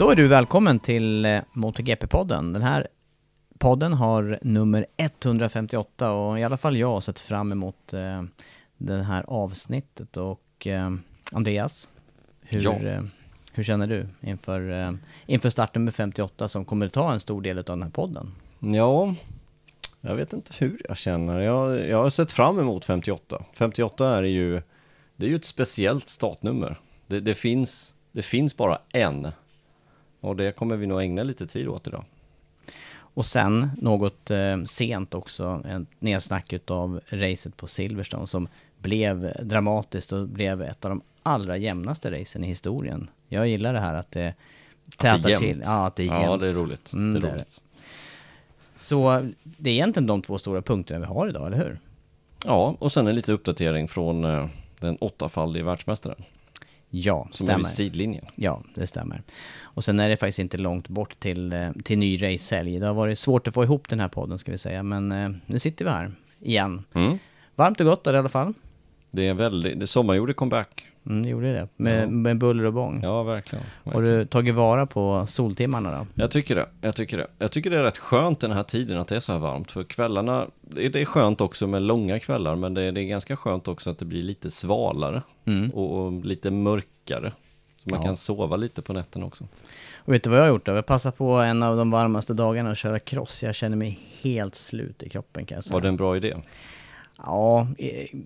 Då är du välkommen till eh, MotoGP-podden. Den här podden har nummer 158 och i alla fall jag har sett fram emot eh, det här avsnittet. Och eh, Andreas, hur, Ja. eh, hur känner du inför, eh, inför start nummer 58 som kommer att ta en stor del av den här podden? Ja, jag vet inte hur jag känner. Jag, jag har sett fram emot 58. 58 är ju, det är ju ett speciellt startnummer. Det, det, finns, det finns bara en. Och det kommer vi nog ägna lite tid åt idag. Och sen något eh, sent också, ett nedsnack utav racet på Silverstone som blev dramatiskt och blev ett av de allra jämnaste racen i historien. Jag gillar det här att det tätar jämnt. till. Ja, att det är jämnt. Ja, det är roligt. Mm, det är det är roligt. Så det är egentligen de två stora punkterna vi har idag, eller hur? Ja, och sen en liten uppdatering från eh, den åttafaldige världsmästaren. Ja, Som stämmer. vid sidlinjen. Ja, det stämmer. Och sen är det faktiskt inte långt bort till, eh, till ny racehelg. Det har varit svårt att få ihop den här podden ska vi säga, men eh, nu sitter vi här igen. Mm. Varmt och gott är det i alla fall. Det är väldigt, det sommar gjorde comeback. Mm, det gjorde det. Med, Ja. med buller och bång. Ja, verkligen. Har verkligen. du tagit vara på soltimmarna då? Jag tycker det, jag tycker det. Jag tycker det är rätt skönt den här tiden att det är så här varmt. För kvällarna, det är skönt också med långa kvällar, men det är, det är ganska skönt också att det blir lite svalare Mm. och, och lite mörkare. Så man Ja. kan sova lite på nätterna också. Och vet du vad jag har gjort då? Jag passar på en av de varmaste dagarna att köra cross. Jag känner mig helt slut i kroppen kan jag säga. Var det en bra idé? Ja,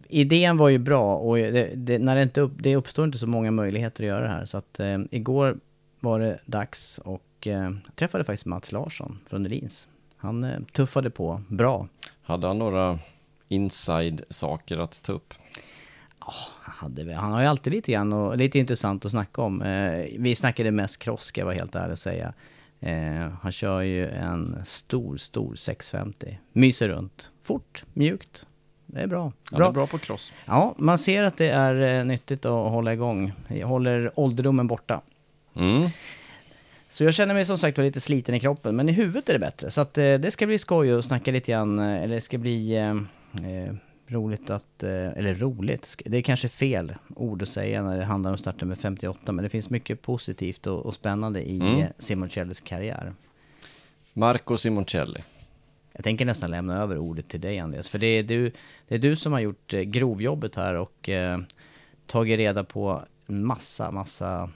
idén var ju bra och det, det, när det, inte upp, det uppstår inte så många möjligheter att göra det här. Så att eh, igår var det dags och eh, träffade faktiskt Mats Larsson från Rins. Han eh, tuffade på bra. Hade han några inside-saker att ta upp? Han, hade, han har ju alltid lite grann och lite intressant att snacka om. Eh, vi snackade mest cross ska jag vara helt ärlig och säga. Eh, han kör ju en stor, stor 650. Myser runt. Fort, mjukt. Det är bra. Han är bra på cross. Ja, man ser att det är eh, nyttigt att hålla igång. Jag håller ålderdomen borta. Mm. Så jag känner mig som sagt var lite sliten i kroppen, men i huvudet är det bättre. Så att eh, det ska bli skoj att snacka lite grann, eh, eller det ska bli eh, roligt att, eh, eller roligt, det är kanske fel ord att säga när det handlar om startnummer 58, men det finns mycket positivt och, och spännande i Mm. Simoncellis karriär. Marco Simoncelli. Jag tänker nästan lämna över ordet till dig Andreas, för det är du, det är du som har gjort eh, grovjobbet här och eh, tagit reda på massa, massa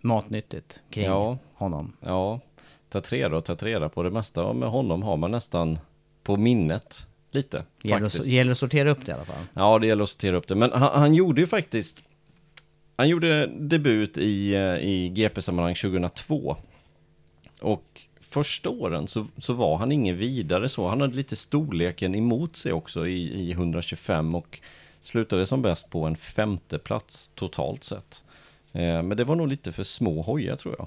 matnyttigt kring Ja. honom. Ja, ta tre då, ta reda på det mesta med honom har man nästan på minnet lite. Gäller att, gäller att sortera upp det i alla fall. Ja, det gäller att sortera upp det. Men han, han gjorde ju faktiskt... Han gjorde debut i, eh, i GP-sammanhang 2002. Och första åren så, så var han ingen vidare så. Han hade lite storleken emot sig också i, i 125 och slutade som bäst på en femte plats totalt sett. Eh, men det var nog lite för små hojar tror jag.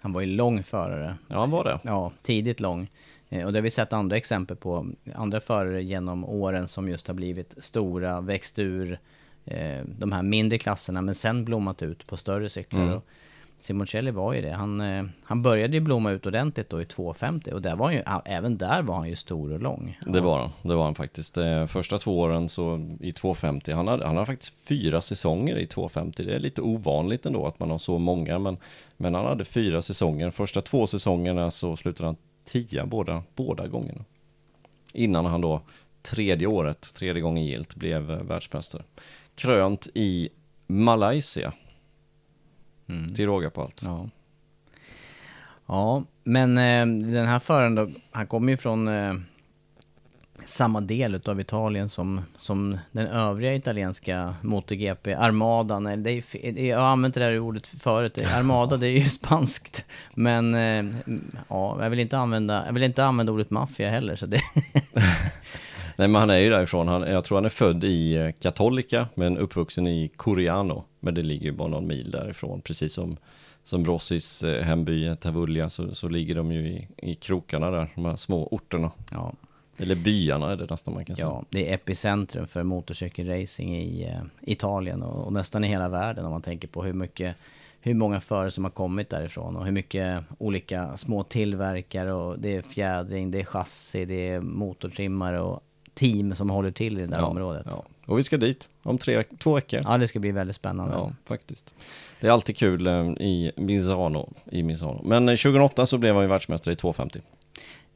Han var ju lång förare. Ja, han var det. Ja, tidigt lång. Eh, Och det har vi sett andra exempel på, andra förare genom åren som just har blivit stora, växt ur eh, de här mindre klasserna men sen blommat ut på större cyklar. Mm. Simoncelli var ju det. Han, eh, han började ju blomma ut ordentligt då i 250 och där var han ju, även där var han ju stor och lång. Det var han, det var han faktiskt. De första två åren så i 250, han hade, han faktiskt fyra säsonger i 250. Det är lite ovanligt ändå att man har så många, men, men han hade fyra säsonger. Första två säsongerna så slutade han tia båda, båda gångerna. Innan han då tredje året, tredje gången gilt, blev eh, världsmästare. Krönt i Malaysia, till råga på allt. Ja. Ja, men eh, den här föraren då, han kommer ju från eh, samma del av Italien som, som den övriga italienska MotoGP, Armadan. Det är, det är, jag har använt det där ordet förut, Armada det är ju spanskt. Men eh, ja, jag vill inte använda, jag vill inte använda ordet maffia heller. Så det, Nej men han är ju därifrån, han, jag tror han är född i eh, Cattolica men uppvuxen i Coriano. Men det ligger ju bara någon mil därifrån, precis som, som Rossis eh, hemby Tavullia så, så ligger de ju i, i krokarna där, de här små orterna. ja, Eller byarna är det nästan man kan säga. ja, det är epicentrum för motorcykelracing i eh, Italien och, och nästan i hela världen om man tänker på hur mycket hur många förare som har kommit därifrån och hur mycket olika små tillverkare och det är fjädring, det är chassi, det är motortrimmare och team som håller till i det där området. Ja. Och vi ska dit om tre, två veckor. Ja, det ska bli väldigt spännande. Ja, faktiskt. Det är alltid kul eh, i Misano, i Misano. Men eh, 2008 så blev han ju världsmästare i 250.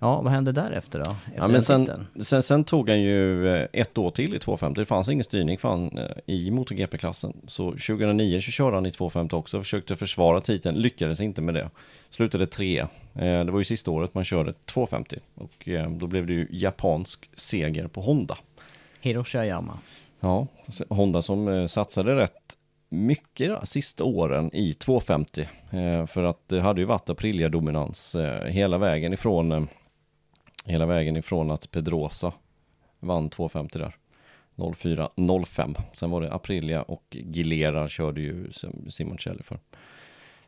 Ja, vad hände därefter då? Efter Ja, men sen, sen, sen tog han ju eh, ett år till i 250. Det fanns ingen styrning för han eh, i MotoGP-klassen. Så 2009 så körde han i 250 också, försökte försvara titeln, lyckades inte med det. Slutade trea. Eh, Det var ju sista året man körde 250 och eh, då blev det ju japansk seger på Honda. Hiroshi Oyama. Ja, Honda som eh, satsade rätt mycket sista åren i 250. Eh, för att det hade ju varit Aprilia-dominans hela vägen ifrån hela vägen ifrån att Pedrosa vann 250 där. 04-05. Sen var det Aprilia och Gilera körde ju Simoncelli för.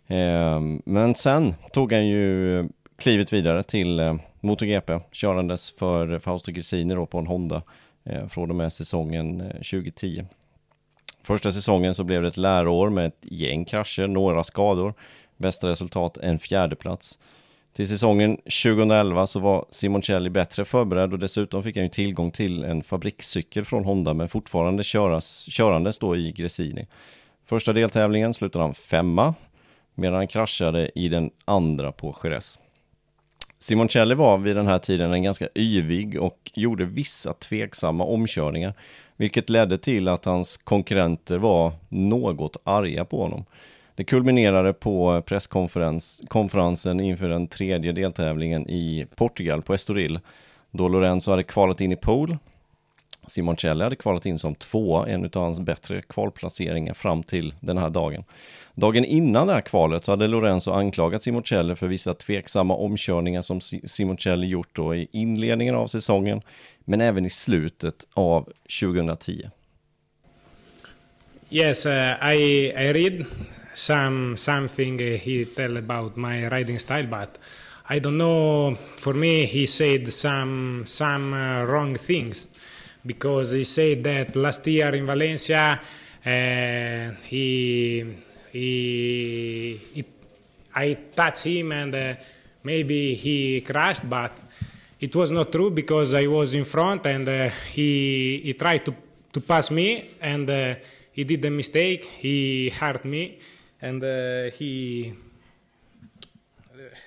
Ehm, men sen tog han ju klivet vidare till eh, MotoGP, körandes för Fausto Gresini då på en Honda eh, från och med säsongen eh, 2010. Första säsongen så blev det ett läroår med ett gäng krascher, några skador. Bästa resultat en fjärdeplats. Till säsongen 2011 så var Simoncelli bättre förberedd och dessutom fick han ju tillgång till en fabrikscykel från Honda men fortfarande köras, körandes då i Gresini. Första deltävlingen slutade han femma medan han kraschade i den andra på Jerez. Simoncelli var vid den här tiden en ganska yvig och gjorde vissa tveksamma omkörningar, vilket ledde till att hans konkurrenter var något arga på honom. Det kulminerade på presskonferensen inför den tredje deltävlingen i Portugal på Estoril, då Lorenzo hade kvalat in i pool. Simoncelli hade kvalat in som tvåa, en av hans bättre kvalplaceringar fram till den här dagen. Dagen innan det här kvalet så hade Lorenzo anklagat Simoncelli för vissa tveksamma omkörningar som Simoncelli gjort då i inledningen av säsongen, men även i slutet av 2010. Yes, uh, I I read some something he tell about my riding style, but I don't know. For me, he said some some uh, wrong things because he said that last year in Valencia uh, he he, he I touched him and uh, maybe he crashed, but it was not true because I was in front and uh, he he tried to to pass me and uh, he did a mistake. He hurt me and uh, he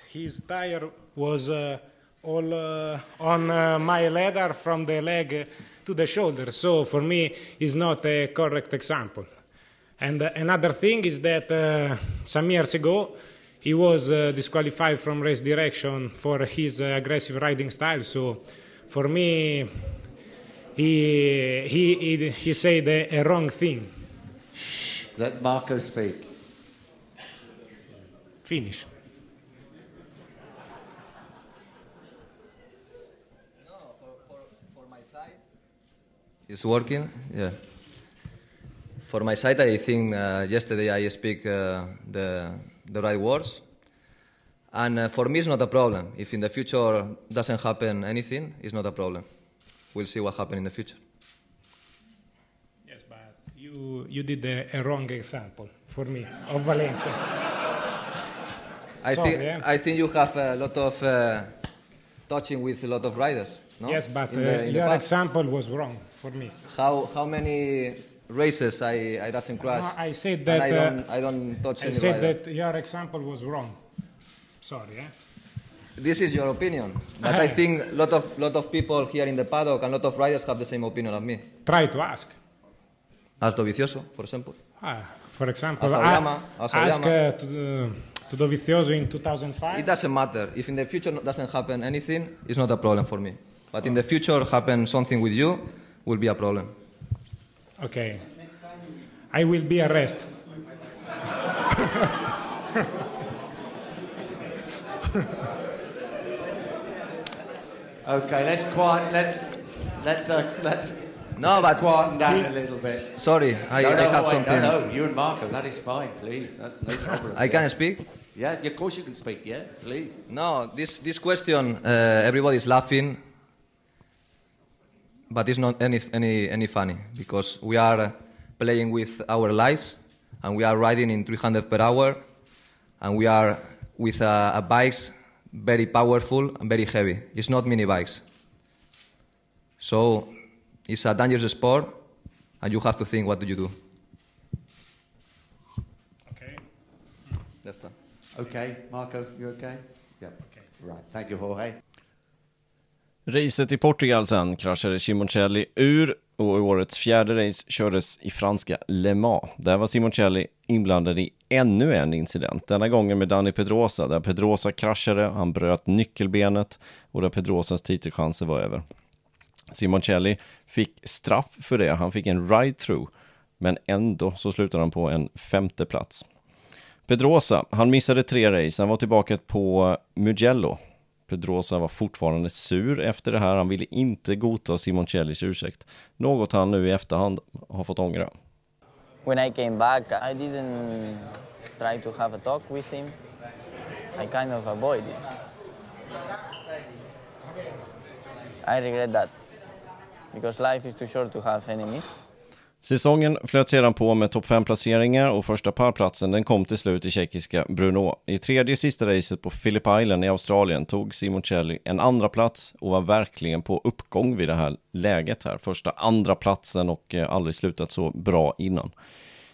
his tire was uh, all uh, on uh, my ladder from the leg uh, to the shoulder. So for me, is not a correct example. And uh, another thing is that uh, some years ago, he was uh, disqualified from race direction for his uh, aggressive riding style. So for me, he he he, he said a, a wrong thing. Let Marco speak. Finish. It's working, yeah. For my side, I think uh, yesterday I speak uh, the the right words. And uh, for me, it's not a problem. If in the future doesn't happen anything, it's not a problem. We'll see what happens in the future. Yes, but you you did a, a wrong example for me of Valencia. I Sorry, think eh? I think you have a lot of uh, touching with a lot of riders. No? Yes, but In uh, the- in the your example was wrong for me. How how many races I, I doesn't crash? No, I said that. I uh, don't I don't touch I said rider. that your example was wrong. Sorry, eh? This is your opinion, but I think a lot of lot of people here in the paddock and a lot of riders have the same opinion of me. Try to ask. As Dovizioso, for example. Ah, for example, As as ask uh, to, the, to Dovizioso in 2005. It doesn't matter. If in the future doesn't happen anything, it's not a problem for me. But in the future happen something with you, will be a problem. Okay. I will be arrested. Okay, let's quiet. Let's let's uh, let's No, let's but- quieten down a little bit. Sorry, I, no, no, I have wait, something. No, no, you and Marco, that is fine. Please, that's no problem. I can speak. Yeah, of course you can speak. Yeah, please. No, this this question, uh, everybody's laughing, but it's not any any any funny because we are playing with our lives, and we are riding in 300 per hour, and we are with uh, a bikes very powerful and very heavy. It's not mini bikes. So it's a dangerous sport, and you have to think what do you do. Okay. That's that. Okay, Marco, you okay? Yeah. Okay. Right. Thank you, Jorge. Racet i Portugal sen kraschade Simoncelli ur och årets fjärde race kördes i franska Le Mans. Där var Simoncelli inblandad i ännu en incident, denna gången med Danny Pedrosa, där Pedrosa kraschade, han bröt nyckelbenet och där Pedrosas titelchanser var över. Simoncelli fick straff för det, han fick en ride-through, men ändå så slutade han på en femte plats. Pedrosa, han missade tre race, han var tillbaka på Mugello. Pedrosa var fortfarande sur efter det här, han ville inte godta Simon Cellis ursäkt. Något han nu i efterhand har fått ångra. When I came back, I didn't try to have a talk with him. I kind of avoided it. I regret that because life is too short to have enemies. Säsongen flöt sedan på med topp 5-placeringar och första parplatsen den kom till slut i tjeckiska Bruno. I tredje sista racet på Phillip Island i Australien tog Simoncelli en andra plats och var verkligen på uppgång vid det här läget här. Första andra platsen och eh, aldrig slutat så bra innan.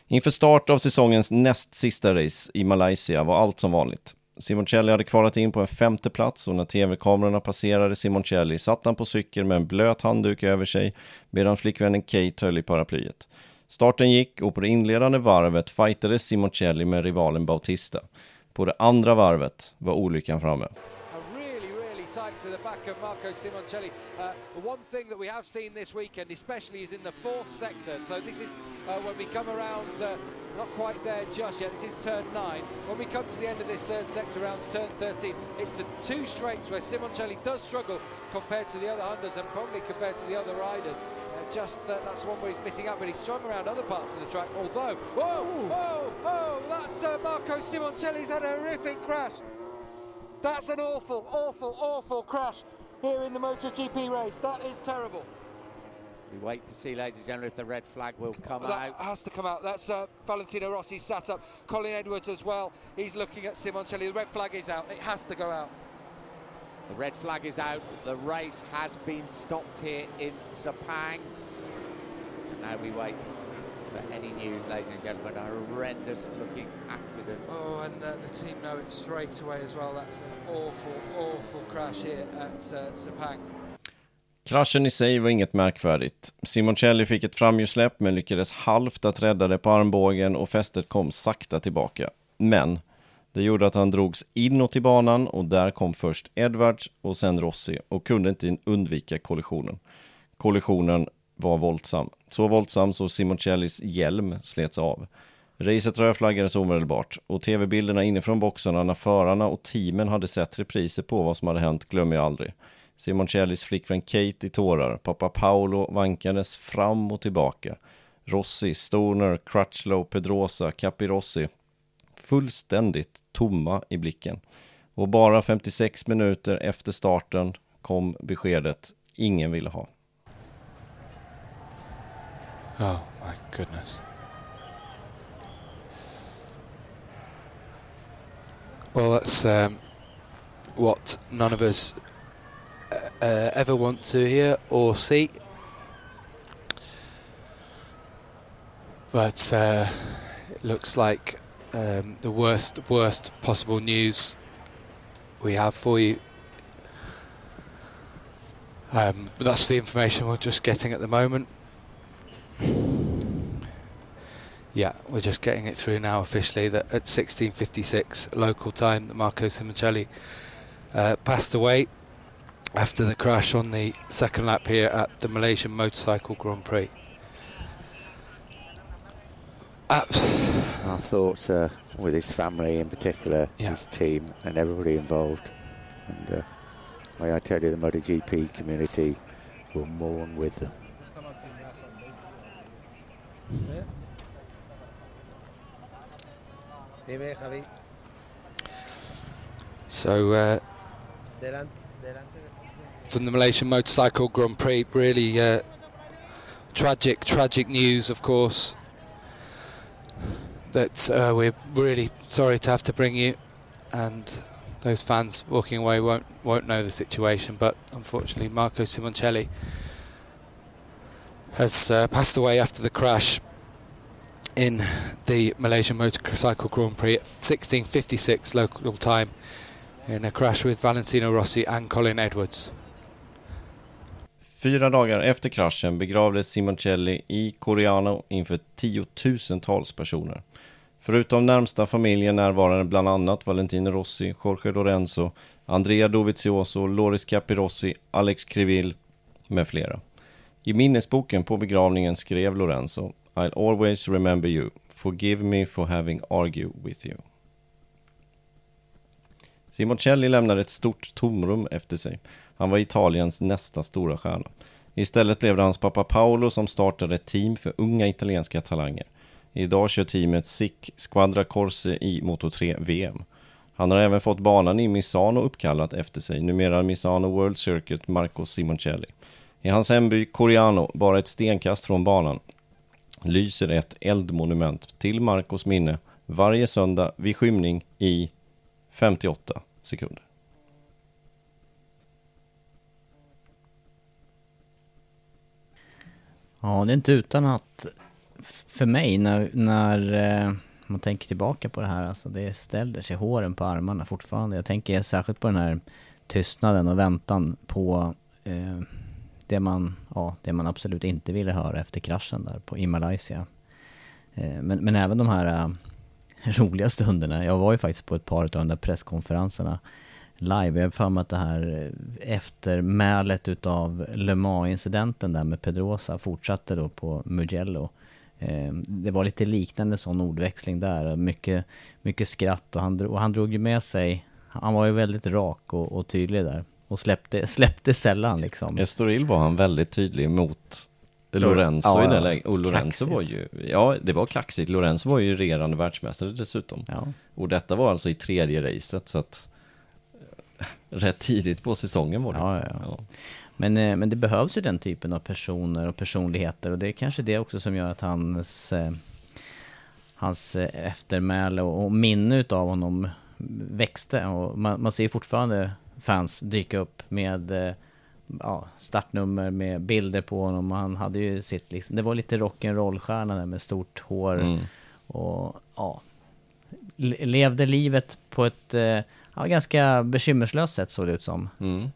Inför start av säsongens näst sista race i Malaysia var allt som vanligt. Simoncelli hade kvalat in på en femte plats och när tv-kamerorna passerade Simoncelli satt han på cykel med en blöt handduk över sig medan flickvännen Kate höll i paraplyet. Starten gick och på det inledande varvet fightades Simoncelli med rivalen Bautista. På det andra varvet var olyckan framme. Tight to the back of Marco Simoncelli. Uh, one thing that we have seen this weekend, especially, is in the fourth sector. So this is uh, when we come around, uh, not quite there just yet. This is turn nine. When we come to the end of this third sector, around turn 13, it's the two straights where Simoncelli does struggle compared to the other hunters and probably compared to the other riders. Uh, just uh, that's one where he's missing out, but he's strong around other parts of the track. Although, whoa, whoa, whoa, that's uh, Marco Simoncelli's had a horrific crash. That's an awful, awful, awful crash here in the MotoGP race. That is terrible. We wait to see, ladies and gentlemen, if the red flag will come that out. has to come out. That's uh, Valentino Rossi sat up. Colin Edwards as well. He's looking at Simoncelli. The red flag is out. It has to go out. The red flag is out. The race has been stopped here in Sepang. And now we wait for any news, ladies and gentlemen. A horrendous looking accident. Oh, and uh, the team know it straight away as well. That's an awful, awful crash here at uh, Sepang. Kraschen i sig var inget märkvärdigt. Simoncelli fick ett framhjulsläpp men lyckades halvt att rädda det på armbågen och fästet kom sakta tillbaka. Men det gjorde att han drogs inåt i banan och där kom först Edwards och sen Rossi och kunde inte undvika kollisionen. Kollisionen var våldsam. Så våldsam så Simoncellis hjälm slets av. Racet rödflaggades omedelbart och tv-bilderna inifrån boxarna när förarna och teamen hade sett repriser på vad som hade hänt glömmer jag aldrig. Simoncellis flickvän Kate i tårar, pappa Paolo vankades fram och tillbaka. Rossi, Stoner, Crutchlow, Pedrosa, Capirossi fullständigt tomma i blicken. Och bara 56 minuter efter starten kom beskedet ingen ville ha. Oh my goodness. Well, that's um, what none of us uh, uh, ever want to hear or see. But uh, it looks like um, the worst, worst possible news we have for you. Um, but that's the information we're just getting at the moment. Yeah, we're just getting it through now officially that at 16:56 local time, that Marco Simoncelli uh, passed away after the crash on the second lap here at the Malaysian Motorcycle Grand Prix. Our thoughts are with his family in particular, his team, and everybody involved. And uh, may I tell you, the MotoGP community will mourn with them. Dime, Javi. So uh, from the Malaysian Motorcycle Grand Prix, really uh, tragic, tragic news, of course. That uh, we're really sorry to have to bring you, and those fans walking away won't won't know the situation. But unfortunately, Marco Simoncelli has uh, passed away after the crash in the Malaysian Motorcycle Grand Prix at 16:56 local time in a crash with Valentino Rossi and Colin Edwards. Fyra dagar efter kraschen begravdes Simoncelli i Coriano inför tiotusentals personer. Förutom närmsta familjen närvarade bland annat Valentino Rossi, Jorge Lorenzo, Andrea Dovizioso, Loris Capirossi, Alex Crivil med flera. I minnesboken på begravningen skrev Lorenzo I'll always remember you. Forgive me for having argued with you. Simoncelli lämnade ett stort tomrum efter sig. Han var Italiens nästa stora stjärna. Istället blev det hans pappa Paolo som startade ett team för unga italienska talanger. Idag kör teamet SIC Squadra Corse i Moto3 VM. Han har även fått banan i Misano uppkallat efter sig, numera Misano World Circuit Marco Simoncelli. I hans hemby Coriano, bara ett stenkast från banan, lyser ett eldmonument till Marcos minne varje söndag vid skymning i 58 sekunder. Ja, det är inte utan att för mig när, när eh, man tänker tillbaka på det här, alltså det ställer sig håren på armarna fortfarande. Jag tänker särskilt på den här tystnaden och väntan på eh, det, man, ja, det man absolut inte ville höra efter kraschen där på, i Malaysia. Eh, men, men även de här eh, roliga stunderna. Jag var ju faktiskt på ett par av de där presskonferenserna live. Jag har för mig att det här eh, eftermälet utav Le Mans-incidenten där med Pedrosa fortsatte då på Mugello. Det var lite liknande sån ordväxling där. Mycket, mycket skratt och han, drog, och han drog ju med sig, han var ju väldigt rak och, och tydlig där. Och släppte, släppte sällan liksom. Estoril var han väldigt tydlig mot Lor- Lorenzo ja, i det läget. Och Lorenzo Kaxigt. var ju, ja det var kaxigt. Lorenzo var ju regerande världsmästare dessutom. Ja. Och detta var alltså i tredje racet så att rätt tidigt på säsongen var det. Ja, ja. Men, eh, men det behövs ju den typen av personer och personligheter och det är kanske det också som gör att hans, eh, hans eh, eftermäle och, minne utav honom växte. Och man, man ser fortfarande fans dyka upp med eh, ja, startnummer med bilder på honom. Och han hade ju sitt liksom, det var lite rock'n'roll-stjärna där med stort hår. Mm. Och ja, le- levde livet på ett eh, ja, ganska bekymmerslöst sätt såg det ut som. Mm.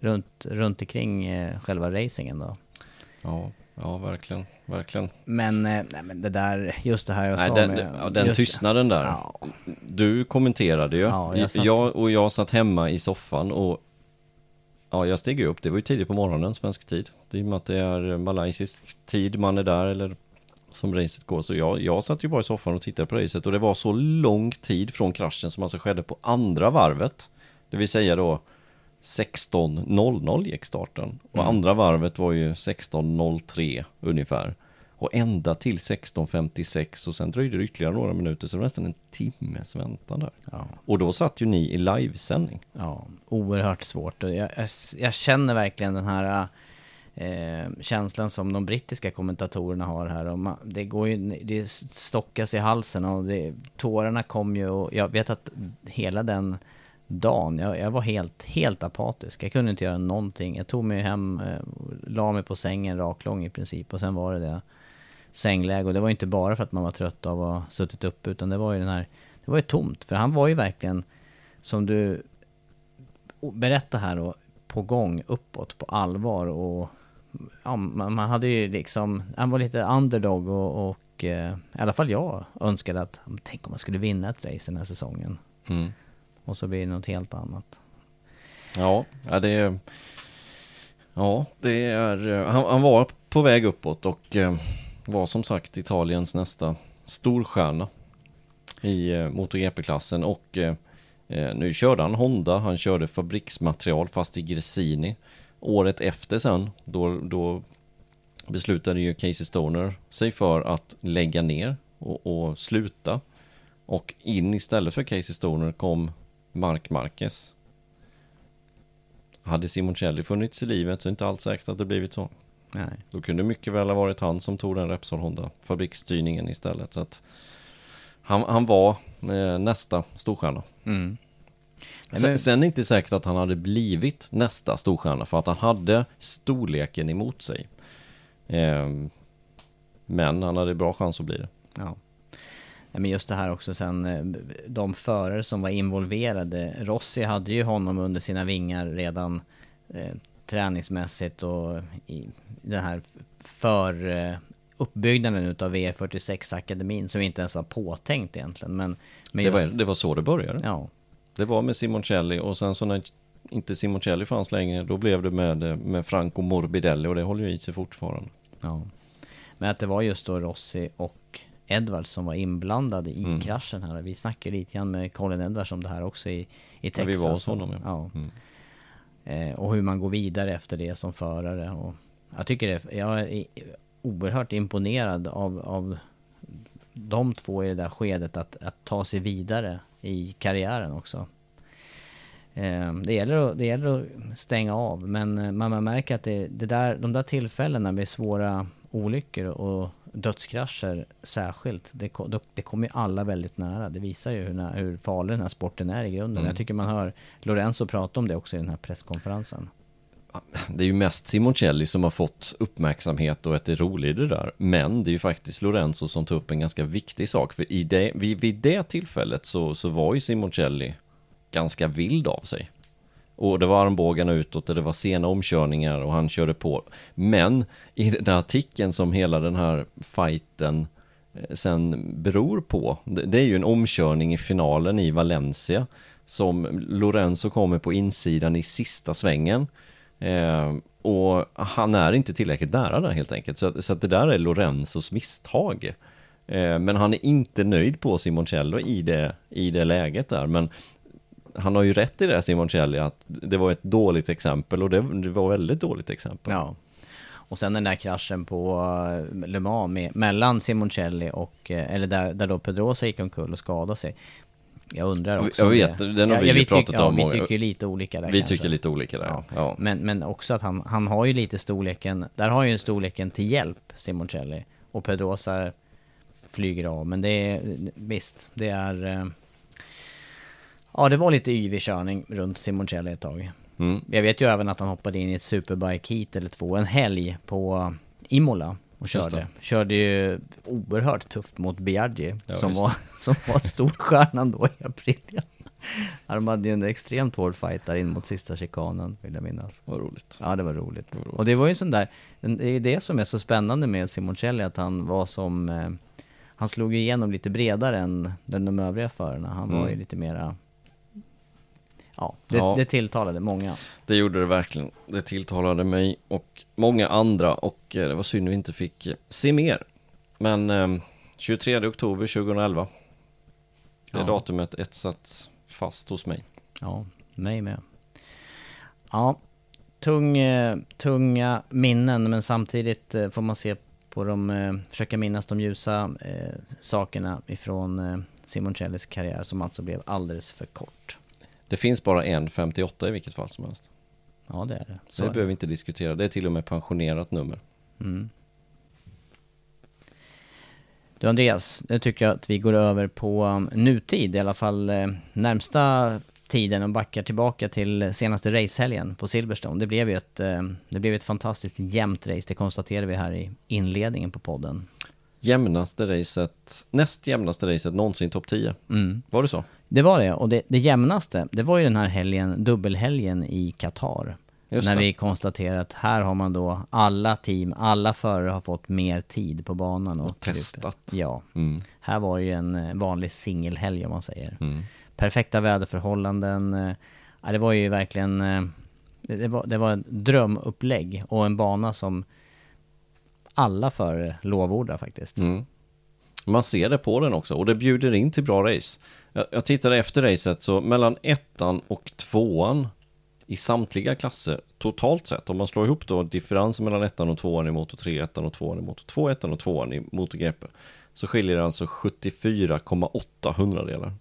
Runt, runt omkring eh, själva racingen då. Ja, ja verkligen, verkligen. Men, eh, nej, men det där, just det här jag Nej, sa den, med... ja, den tystnaden där. Du kommenterade ju. Ja, jag satt- jag, och jag satt hemma i soffan och Ja, jag steg ju upp. Det var ju tidigt på morgonen, svensk tid. Det är och med att det är malaysisk tid man är där eller som racet går. Så jag, jag satt ju bara i soffan och tittade på racet och det var så lång tid från kraschen som alltså skedde på andra varvet. Det vill säga då 16.00 gick starten och Mm. andra varvet var ju 16.03 ungefär. Och ända till 16.56 och sen dröjde det ytterligare några minuter så det var nästan en timmes väntan där. Ja. Och då satt ju ni i livesändning. Ja, oerhört svårt. Jag, jag, jag känner verkligen den här eh, känslan som de brittiska kommentatorerna har här. Och man, det går ju, det stockas i halsen och det, tårarna kom ju och jag vet att hela den dagen, jag, jag var helt, helt apatisk. Jag kunde inte göra någonting. Jag tog mig hem, eh, la mig på sängen raklång i princip och sen var det det sängläge. Och det var inte bara för att man var trött av att ha suttit uppe utan det var ju den här, det var ju tomt. För han var ju verkligen, som du berättar här då, på gång uppåt på allvar och ja, man, man hade ju liksom, han var lite underdog och, och eh, i alla fall jag önskade att, tänk om man skulle vinna ett race den här säsongen. Mm. Och så blir det något helt annat. Ja, ja det är... Ja, det är... Eh, han, han var på väg uppåt och eh, var som sagt Italiens nästa storstjärna i eh, MotoGP-klassen och nu körde han Honda, han körde fabriksmaterial fast i Gresini. Året efter sen, då, då beslutade ju Casey Stoner sig för att lägga ner och, och sluta. Och in istället för Casey Stoner kom Mark Marquez. Hade Simoncelli funnits i livet så är det inte alls säkert att det blivit så. Nej. Då kunde det mycket väl ha varit han som tog den Repsol Honda fabriksstyrningen istället. Så att han, han var eh, nästa storstjärna. Mm. Sen, sen är det inte säkert att han hade blivit nästa storstjärna för att han hade storleken emot sig. Eh, men han hade bra chans att bli det. Ja. Men just det här också sen, eh, de förare som var involverade. Rossi hade ju honom under sina vingar redan eh, träningsmässigt och i den här för eh, uppbyggnaden utav V46-akademin som inte ens var påtänkt egentligen. Men, men det, var, just- det var så det började. Ja. Det var med Simoncelli och sen så när inte Simoncelli fanns längre då blev det med, eh, med Franco Morbidelli och det håller ju i sig fortfarande. Ja. Men att det var just då Rossi och Edwards som var inblandade i Mm. kraschen här. Vi snackade lite grann med Colin Edwards om det här också i, i Ja, Texas. vi var hos honom, ja. ja. Mm. Eh, och hur man går vidare efter det som förare. Och jag tycker det, jag är oerhört imponerad av, av de två i det där skedet att, att ta sig vidare i karriären också. Eh, det, gäller att, det gäller att stänga av men eh, man, man märker att det, det där, de där tillfällena med svåra olyckor och dödskrascher särskilt, det, det kommer ju alla väldigt nära. Det visar ju hur, hur farlig den här sporten är i grunden. Mm. Jag tycker man hör Lorenzo prata om det också i den här presskonferensen. Det är ju mest Simoncelli som har fått uppmärksamhet och att det är roligt i det där. Men det är ju faktiskt Lorenzo som tar upp en ganska viktig sak. För i det, vid, vid det tillfället så, så var ju Simoncelli ganska vild av sig. Och det var armbågarna utåt och det var sena omkörningar och han körde på. Men i den här artikeln som hela den här fighten eh, sen beror på. Det, det är ju en omkörning i finalen i Valencia. Som Lorenzo kommer på insidan i sista svängen. Eh, och han är inte tillräckligt nära där helt enkelt. Så, att, så att det där är Lorenzos misstag. Eh, men han är inte nöjd på Simoncello i det, i det läget där. Men han har ju rätt i det Simoncelli att det var ett dåligt exempel och det, det var väldigt dåligt exempel. Ja. Och sen den där kraschen på eh, Le Mans med, mellan Simoncelli och, eh, eller där, där då Pedrosa gick omkull och skadade sig. Jag undrar också Jag vet, det. den har Ja, vi ja, tyck- pratat ja, om. Vi och- tycker lite olika där Vi kanske. tycker lite olika där, ja. ja. Men, men också att han, han har ju lite storleken, där har ju en storleken till hjälp, Simoncelli. Och Pedrosa flyger av, men det är, visst, det är... Ja, det var lite yvig körning runt Simoncelli ett tag. Mm. Jag vet ju även att han hoppade in i ett superbike heat eller två, en helg på Imola och körde. Körde ju oerhört tufft mot Biaggi, Ja, som, var, som var storstjärnan då i april. De hade ju en extremt hård fight där in mot sista chikanen, vill jag minnas. Vad roligt. Ja, det var roligt. Och det var ju en sån där, det är det som är så spännande med Simoncelli, att han var som, eh, han slog igenom lite bredare än de övriga förarna. Han var Mm. ju lite mera, ja, det, Ja. det tilltalade många. Det gjorde det verkligen. Det tilltalade mig och många andra och eh, det var synd vi inte fick eh, se mer. Men eh, 23 oktober 2011. Det Ja. datumet etsats fast hos mig. Ja, mig med. Ja, tung, eh, tunga minnen men samtidigt får man se på de, försöka minnas de ljusa sakerna ifrån eh, Simoncellis karriär som alltså blev alldeles för kort. Det finns bara en 58 i vilket fall som helst. Ja, det är det. Så det behöver vi inte diskutera. Det är till och med pensionerat nummer. Mm. Du Andreas, nu tycker jag att vi går över på um, nutid, i alla fall eh, närmsta tiden och backar tillbaka till senaste racehelgen på Silverstone. Det blev ju ett, eh, det blev ett fantastiskt jämnt race, det konstaterade vi här i inledningen på podden. Jämnaste racet, näst jämnaste racet någonsin topp 10. Mm. Var det så? Det var det, och det, det jämnaste, det var ju den här helgen, dubbelhelgen i Qatar. Just när det. vi konstaterar att här har man då alla team, alla förare har fått mer tid på banan. Och, Och testat. Ja. Mm. Här var ju en eh, vanlig singelhelg om man säger. Mm. Perfekta väderförhållanden. eh, Ja, det var ju verkligen... eh, Det, det, var, det var ett drömupplägg och en bana som alla förare lovordar faktiskt. Mm. Man ser det på den också och det bjuder in till bra race. Jag, jag tittade efter racet så mellan ettan och tvåan i samtliga klasser totalt sett, om man slår ihop då differensen mellan ettan och tvåan i motor 3, ettan och tvåan i motor 2, ettan och tvåan i motor GP, så skiljer det alltså 74,8 hundradelar.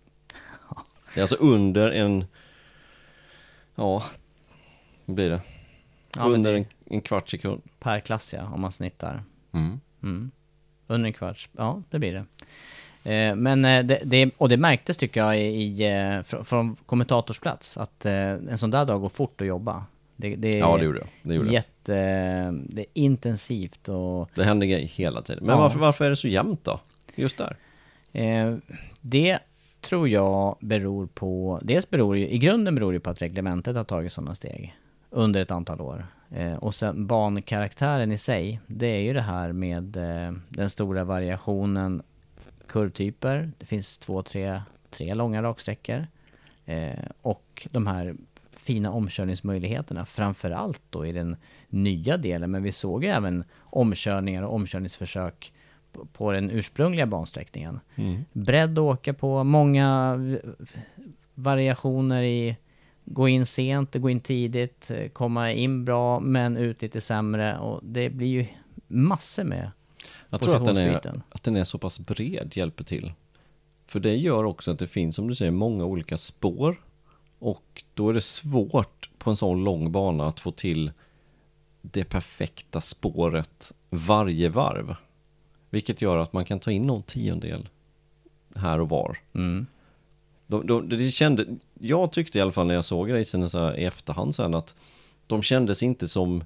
Det är alltså under en, ja, vad blir det? Ja, under det- en, en kvart sekund. Per klass ja, om man snittar. Mm. Mm. Under en kvarts, ja det blir det. Eh, men eh, det, det, och det märktes tycker jag i, eh, från, kommentatorsplats att en sån där dag går fort att jobba. Det, det, Ja, det gjorde jag. Det gjorde jätte, det är intensivt och... Det händer grejer hela tiden. Men Ja. varför, varför är det så jämnt då? Just där. Det tror jag beror på, dels beror ju, i grunden beror det på att reglementet har tagit sådana steg under ett antal år. Eh, och sen bankaraktären i sig, det är ju det här med eh, den stora variationen kurvtyper. Det finns två, tre, tre långa raksträckor. Eh, och de här fina omkörningsmöjligheterna, framförallt då i den nya delen. Men vi såg ju även omkörningar och omkörningsförsök på- den ursprungliga bansträckningen. Mm. Bredd att åka på, många variationer i gå in sent, gå in tidigt, eh, komma in bra men ut lite sämre och det blir ju massor med Jag tror att den, är, att den är så pass bred hjälper till. För det gör också att det finns, som du säger, många olika spår. Och då är det svårt på en sån lång bana att få till det perfekta spåret varje varv. Vilket gör att man kan ta in någon tiondel här och var. Mm. De, de, det kände, jag tyckte i alla fall när jag såg racen så här i efterhand sen att de kändes inte som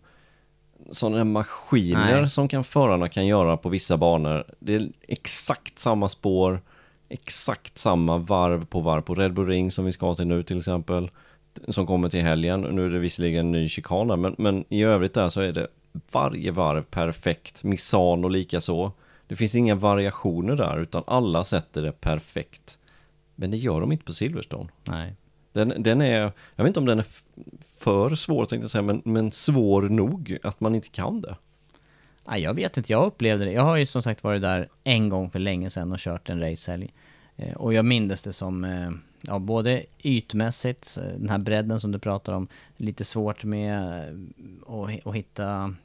sådana maskiner Nej. som kan förarna kan göra på vissa banor. Det är exakt samma spår, exakt samma varv på varv på Red Bull Ring som vi ska till nu till exempel. Som kommer till helgen. Nu är det visserligen en ny chikana men, men i övrigt där så är det varje varv perfekt. Misano lika så. Det finns inga variationer där utan alla sätter det perfekt. Men det gör de inte på Silverstone. Nej. Den, den är, jag vet inte om den är för svår tänkte jag säga, men, men svår nog att man inte kan det. Nej, jag vet inte, jag upplevde det. Jag har ju som sagt varit där en gång för länge sedan och kört en racehelg. Eh, och jag mindes det som, eh, ja både ytmässigt, eh, den här bredden som du pratar om, lite svårt med att, hitta,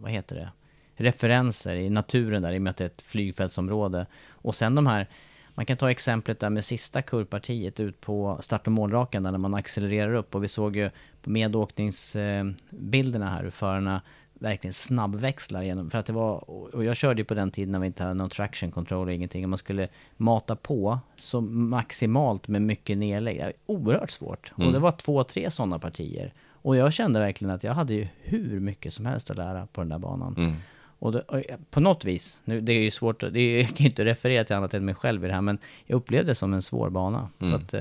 vad heter det, referenser i naturen där, i och med att det är ett flygfältsområde. Och sen de här, man kan ta exemplet där med sista kurvpartiet ut på start och målrakan där när man accelererar upp och vi såg ju på medåkningsbilderna här hur förarna verkligen snabbväxlar genom, för att det var, och jag körde ju på den tiden när vi inte hade någon traction control och ingenting, och man skulle mata på så maximalt med mycket nedlägg. Oerhört svårt. Mm. Och det var två, tre sådana partier. Och jag kände verkligen att jag hade ju hur mycket som helst att lära på den där banan. Mm. Och, det, och på något vis, nu, det är ju svårt, att- det är, jag kan ju inte referera till annat än mig själv i det här, men jag upplevde det som en svår bana. Mm. Att eh,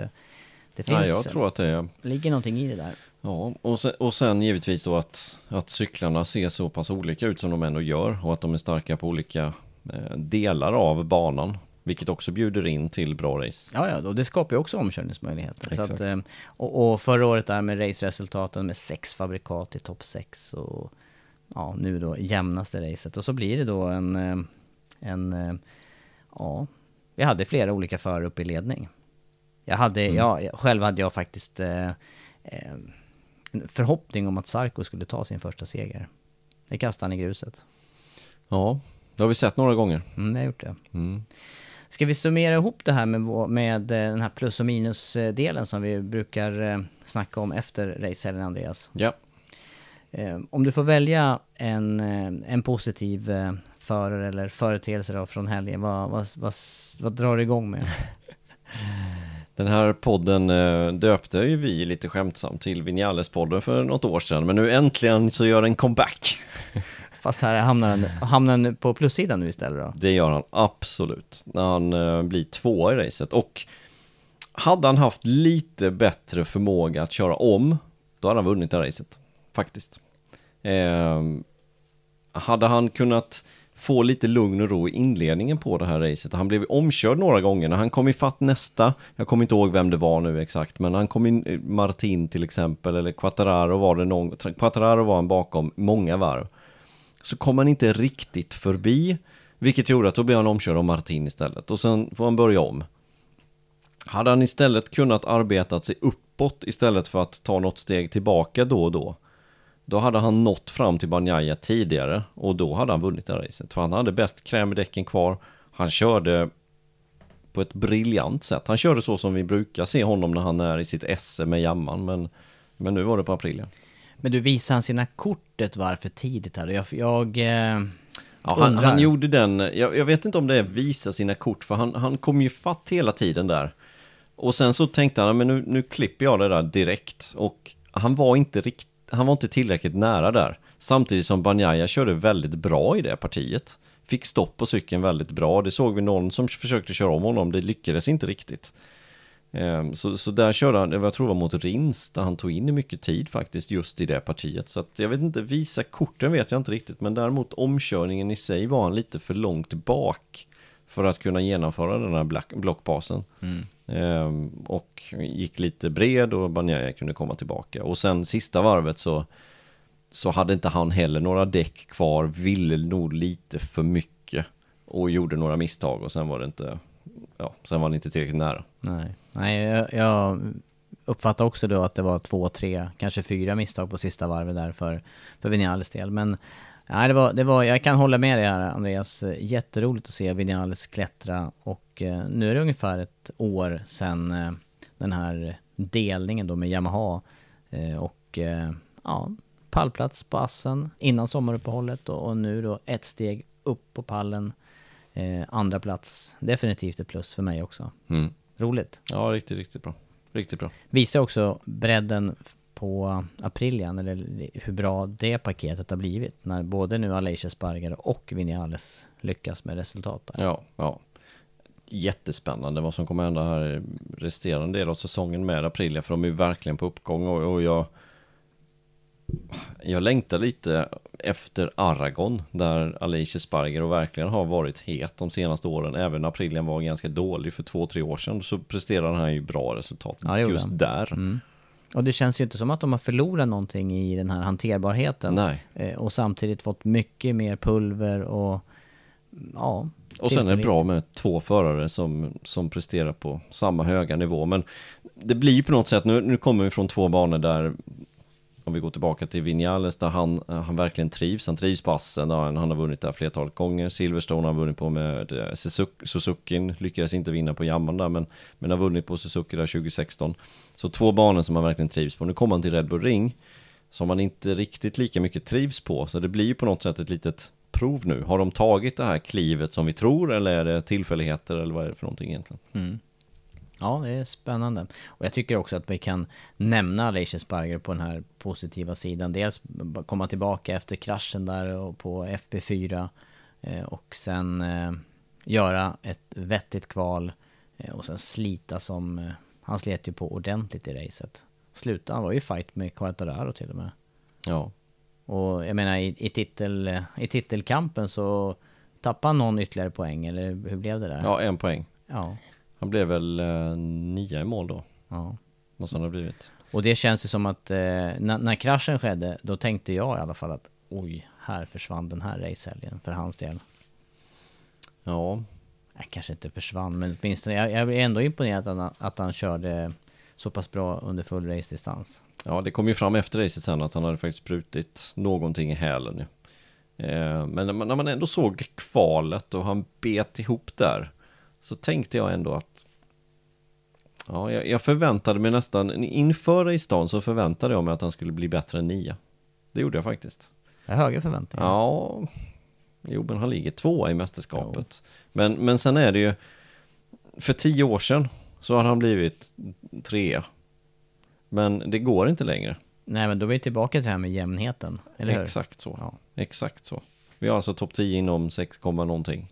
det Ja, finns, jag tror att det är... ligger någonting i det där. Ja, och sen, och sen givetvis då att, att cyklarna ser så pass olika ut som de ändå gör och att de är starka på olika eh, delar av banan. Vilket också bjuder in till bra race. Ja, ja, och det skapar ju också omkörningsmöjligheter. Att, Exakt. eh, och, och förra året där med raceresultaten med sex fabrikat i topp sex och ja, nu då jämnaste racet. Och så blir det då en, eh, en eh, ja, vi hade flera olika förare uppe i ledning. Jag hade, Mm. ja, själv hade jag faktiskt eh, eh, en förhoppning om att Sarko skulle ta sin första seger. Det kastade han i gruset. Ja, det har vi sett några gånger. Mm, jag har gjort det. Mm. Ska vi summera ihop det här med, med den här plus och minus-delen som vi brukar snacka om efter racehelgen, Andreas? Ja. Eh, Om du får välja en, eh, en positiv eh, förare eller företeelse då från helgen, vad, vad, vad, vad drar du igång med? Den här podden döpte ju vi lite skämtsamt till Vinales-podden för något år sedan, men nu äntligen så gör den comeback. Fast här hamnar den, hamnar den på plussidan nu istället då? Det gör han absolut, när han blir tvåa i racet. Och hade han haft lite bättre förmåga att köra om, då hade han vunnit det här racet. Faktiskt. Eh, hade han kunnat få lite lugn och ro i inledningen på det här racet. Han blev omkörd några gånger. När han kom ifatt nästa, jag kommer inte ihåg vem det var nu exakt, men han kom in, eh, Martin till exempel, eller Quattararo var det någon, Quattararo var han bakom många varv. Så kom han inte riktigt förbi, vilket gjorde att då blev han omkörd av Martin istället. Och sen får han börja om. Hade han istället kunnat arbeta sig uppåt istället för att ta något steg tillbaka då och då. Då hade han nått fram till Banjaya tidigare och då hade han vunnit det här racet. För han hade bäst kräm i däcken kvar. Han körde på ett briljant sätt. Han körde så som vi brukar se honom när han är i sitt esse med jamman. Men, men nu var det på Aprilia. Men du, visade han sina kort ett varv för tidigt här? Jag, jag eh, Ja, han, han gjorde den, jag, jag vet inte om det är visa sina kort, för han, han kom ju fatt hela tiden där. Och sen så tänkte han, men nu, nu klipper jag det där direkt. Och han var inte rikt, han var inte tillräckligt nära där. Samtidigt som Banjaya körde väldigt bra i det partiet. Fick stopp på cykeln väldigt bra. Det såg vi någon som försökte köra om honom, det lyckades inte riktigt. Ehm, så, så där körde han, jag tror det var mot Rins, där han tog in mycket tid faktiskt just i det partiet. Så att jag vet inte, visa korten vet jag inte riktigt, men däremot omkörningen i sig var han lite för långt bak för att kunna genomföra den här blockbasen. Mm. Ehm, och gick lite bred och Banjaya kunde komma tillbaka. Och sen sista varvet så, så hade inte han heller några däck kvar, ville nog lite för mycket och gjorde några misstag och sen var det inte, ja, sen var han inte tillräckligt nära. Nej, Nej jag, jag uppfattar också då att det var två, tre, kanske fyra misstag på sista varvet där för, för Vinales del. Men nej, det var, det var, jag kan hålla med dig här Andreas. Jätteroligt att se Vinales klättra och eh, nu är det ungefär ett år sedan eh, den här delningen då med Yamaha eh, och eh, ja, pallplats på Assen innan sommaruppehållet och, och nu då ett steg upp på pallen. Eh, andra plats, definitivt ett plus för mig också. Mm. Roligt. Ja, riktigt, riktigt bra. Riktigt bra. Visar också bredden på Aprilian, eller hur bra det paketet har blivit. När både nu Alicia Sparger och Vinales lyckas med resultat där. Ja, ja. Jättespännande vad som kommer hända här i resterande del av säsongen med Aprilia, för de är ju verkligen på uppgång och, och jag jag längtar lite efter Aragon där Alicia Sparger och verkligen har varit het de senaste åren. Även Aprilian var ganska dålig för två, tre år sedan så presterar han ju bra resultat Ja, just där. Mm. Och det känns ju inte som att de har förlorat någonting i den här hanterbarheten. Nej. Eh, och samtidigt fått mycket mer pulver och ja. Och sen är det bra med två förare som, som presterar på samma höga nivå. Men det blir på något sätt, nu, nu kommer vi från två banor där, om vi går tillbaka till Vinales, där han, han verkligen trivs. Han trivs på Assen, han, han har vunnit där flertalet gånger. Silverstone har vunnit på med eh, Suzuki, Suzuki lyckades inte vinna på Jamman där, men, men har vunnit på Suzuki där 2016. Så två banor som man verkligen trivs på. Nu kommer han till Red Bull Ring, som man inte riktigt lika mycket trivs på. Så det blir ju på något sätt ett litet prov nu. Har de tagit det här klivet som vi tror eller är det tillfälligheter eller vad är det för någonting egentligen? Mm. Ja, det är spännande. Och jag tycker också att vi kan nämna Alicia Sparger på den här positiva sidan. Dels komma tillbaka efter kraschen där och på FP4 eh, och sen eh, göra ett vettigt kval eh, och sen slita som... Han slet ju på ordentligt i racet. Sluta, han var ju i fight med Quartararo till och med. Ja. Och jag menar i, i, titel, i titelkampen så tappade någon ytterligare poäng eller hur blev det där? Ja, en poäng. Ja. Han blev väl eh, nia i mål då. Ja. Måste han ha blivit. Och det känns ju som att eh, när, när kraschen skedde, då tänkte jag i alla fall att oj, här försvann den här racehelgen för hans del. Ja. Nej, kanske inte försvann, men åtminstone, jag, jag är ändå imponerad att han, att han körde så pass bra under full race-distans. Ja, det kom ju fram efter racet sen att han hade faktiskt brutit någonting i hälen. Eh, men när man, när man ändå såg kvalet och han bet ihop där så tänkte jag ändå att Ja, jag, jag förväntade mig nästan, inför i stan så förväntade jag mig att han skulle bli bättre än nia. Det gjorde jag faktiskt. Det är höga förväntningar. Ja, jo men han ligger tvåa i mästerskapet. Men, men sen är det ju, för tio år sedan så har han blivit trea. Men det går inte längre. Nej, men då är vi tillbaka till det här med jämnheten, eller hur? Exakt så. Exakt så. Vi har alltså topp 10 inom 6, någonting.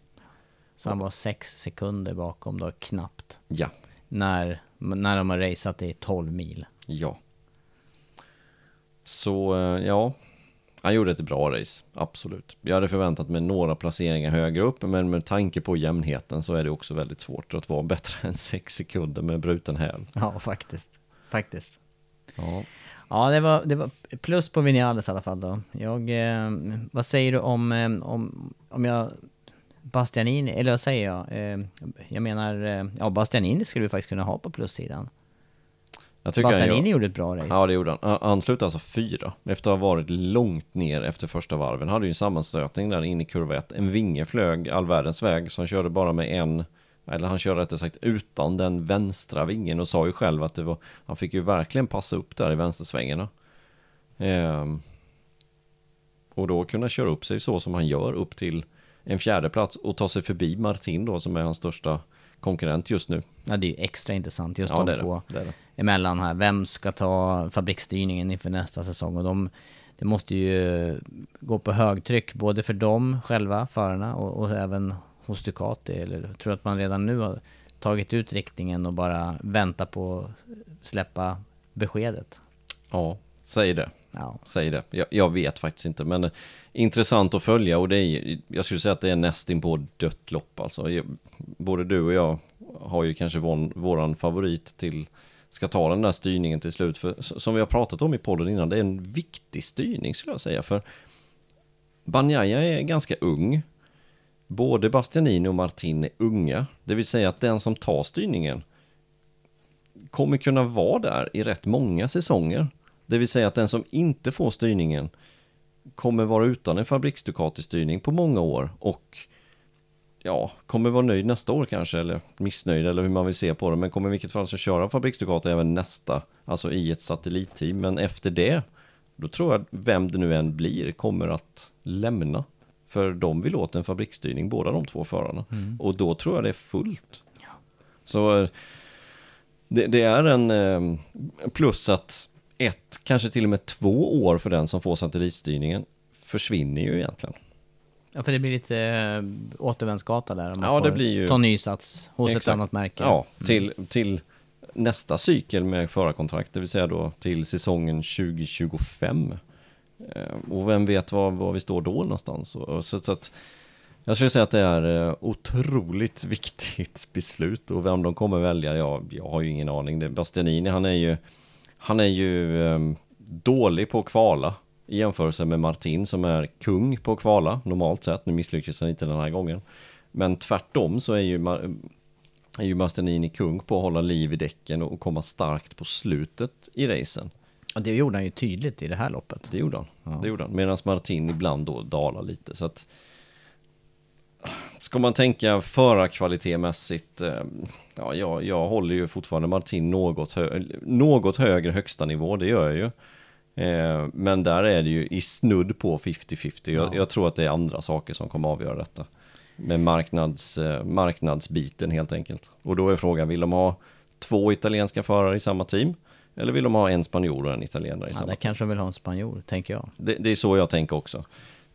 Så han var sex sekunder bakom då, knappt. Ja. När, när de har raceat i 12 mil. Ja. Så, eh, ja. Han gjorde ett bra race, absolut. Jag hade förväntat mig några placeringar högre upp, men med tanke på jämnheten så är det också väldigt svårt att vara bättre än 6 sekunder med bruten häl. Ja, faktiskt. Faktiskt. Ja. Ja, det var, det var plus på Vinales i alla fall då. Jag, eh, vad säger du om, eh, om, om jag, Bastianini, eller vad säger jag? Eh, jag menar, eh, ja Bastianini skulle vi faktiskt kunna ha på plussidan. Jag tycker Bastianini gör- gjorde ett bra race. Ja, det gjorde han. Han- Han slutade alltså fyra. Efter att ha varit långt ner efter första varven. Han hade ju en sammanstötning där inne i kurva 1. En vinge flög all världens väg, så han körde bara med en, eller han körde rättare sagt utan den vänstra vingen och sa ju själv att det var, han fick ju verkligen passa upp där i vänstersvängarna. Ehm, och då kunna köra upp sig så som han gör upp till en fjärde plats och ta sig förbi Martin då som är hans största konkurrent just nu. Ja, det är ju extra intressant just Ja, de två Det det. emellan här. Vem ska ta fabriksstyrningen inför nästa säsong? Och de, det måste ju gå på högtryck både för dem själva, förarna, och, och även hos Ducati. Eller jag tror att man redan nu har tagit ut riktningen och bara väntar på att släppa beskedet. Ja, säg det. Ja. Säg det. Jag, jag vet faktiskt inte, men eh, intressant att följa och det är, jag skulle säga att det är nästin på dött lopp alltså. Jag- Både du och jag har ju kanske vår, våran favorit till ska ta den där styrningen till slut. För som vi har pratat om i podden innan, det är en viktig styrning skulle jag säga. För Banjaya är ganska ung. Både Bastianini och Martin är unga. Det vill säga att den som tar styrningen kommer kunna vara där i rätt många säsonger. Det vill säga att den som inte får styrningen kommer vara utan en fabriks-Ducati-styrning på många år och ja, kommer vara nöjd nästa år kanske eller missnöjd eller hur man vill se på det. Men kommer i vilket fall så köra fabriks-Ducati även nästa, alltså i ett satellitteam. Men efter det då tror jag vem det nu än blir kommer att lämna. För de vill åt en fabriksstyrning båda de två förarna. Mm. och då tror jag det är fullt. Så eh, det, det är en eh, plus att ett, kanske till och med två år för den som får satellitstyrningen försvinner ju egentligen. Ja, för det blir lite äh, återvändsgata där. Om man Ja, får det blir ju- ta ny sats hos ett Exakt. annat märke. Ja, Mm. till, till nästa cykel med förarkontrakt, det vill säga då till säsongen 2025. Eh, Och vem vet var, var vi står då någonstans. Så, så att jag skulle säga att det är eh, otroligt viktigt beslut och vem de kommer välja, jag, jag har ju ingen aning. Bastianini, han är ju, han är ju eh, dålig på att kvala i jämförelse med Martin som är kung på att kvala normalt sett. Nu misslyckades han inte den här gången. Men tvärtom så är ju, är ju Bastianini kung på att hålla liv i däcken och komma starkt på slutet i racen. Och det gjorde han ju tydligt i det här loppet. Det gjorde han. Det gjorde han. Medan Martin ibland då dalar lite. Så att Ska man tänka förarkvalitetmässigt, eh, ja, jag, jag håller ju fortfarande Martin något, hö något högre högsta nivå, det gör jag ju. Eh, men där är det ju i snudd på 50-50. Jag, Ja. jag tror att det är andra saker som kommer avgöra detta. Med marknads, eh, marknadsbiten helt enkelt. Och då är frågan, vill de ha två italienska förare i samma team? Eller vill de ha en spanjor och en italienare i Ja, samma där kanske de vill ha en spanjor, tänker jag. det, det är så jag tänker också.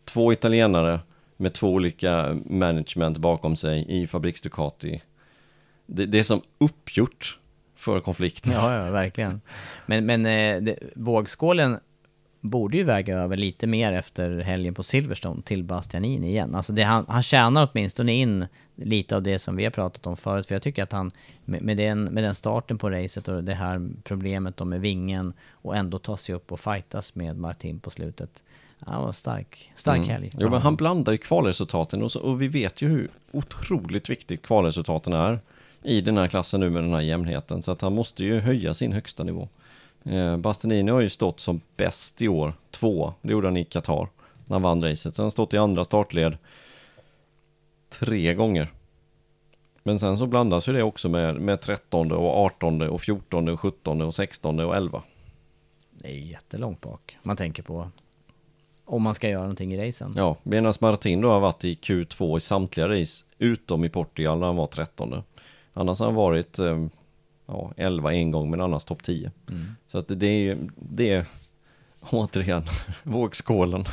Två italienare med två olika management bakom sig i Fabriks Ducati. Det, det är som uppgjort för konflikt. Ja, ja, verkligen. Men, men eh, det, vågskålen borde ju väga över lite mer efter helgen på Silverstone till Bastianini igen. Alltså det, han, han tjänar åtminstone in lite av det som vi har pratat om förut. För jag tycker att han, med, med, den, med den starten på racet och det här problemet då med vingen och ändå ta sig upp och fightas med Martin på slutet. Han var stark, stark Mm. helg. Jo, men han blandar ju kvalresultaten och, så, och vi vet ju hur otroligt viktigt kvalresultaten är i den här klassen nu med den här jämnheten. Så att han måste ju höja sin högsta nivå. Eh, Bastianini har ju stått som bäst i år, två, det gjorde han i Qatar. när han vann racet. Sen har han stått i andra startled tre gånger. Men sen så blandas ju det också med, med 13 och 18 och 14 och 17 och 16 och 11. Det är jättelångt bak. Man tänker på om man ska göra någonting i racen. Ja, medan Martin då har varit i Q2 i samtliga race utom i Portugal när han var 13. Annars har han varit eh, ja, 11 en gång men annars topp 10. Mm. Så att det är det är återigen vågskålen.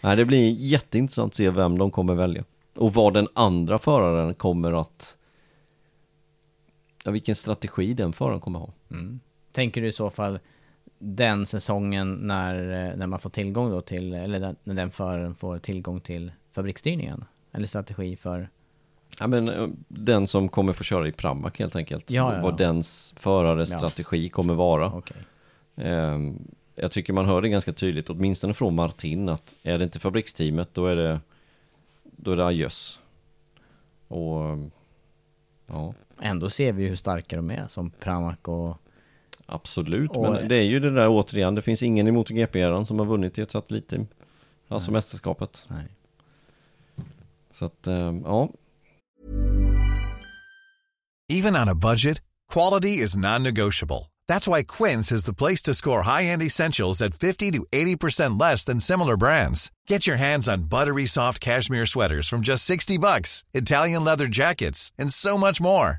Nej, det blir jätteintressant att se vem de kommer välja. Och vad den andra föraren kommer att... Ja, vilken strategi den föraren kommer ha. Mm. Tänker du i så fall den säsongen när, när man får tillgång då till, eller när den föraren får tillgång till fabriksstyrningen? Eller strategi för... Ja, men eh, den som kommer få köra i Pramac helt enkelt. Ja, ja, Vad ja. dens förares Ja. strategi kommer vara. Okej. Ehm, jag tycker man hör det ganska tydligt, åtminstone från Martin, att är det inte fabriksteamet då är det då är det adjöss. Och ja, Ändå ser vi hur starka de är som Pramac och... absolut. Och- Men det är ju det där återigen, det finns ingen i MotoGP-eran som har vunnit i ett satellitteam. Alltså mästerskapet. Nej. Så att, ehm, ja. Even on a budget, quality is non-negotiable. That's why Quince is the place to score high-end essentials at 50 to 80% less than similar brands. Get your hands on buttery soft cashmere sweaters from just 60 bucks, Italian leather jackets, and so much more.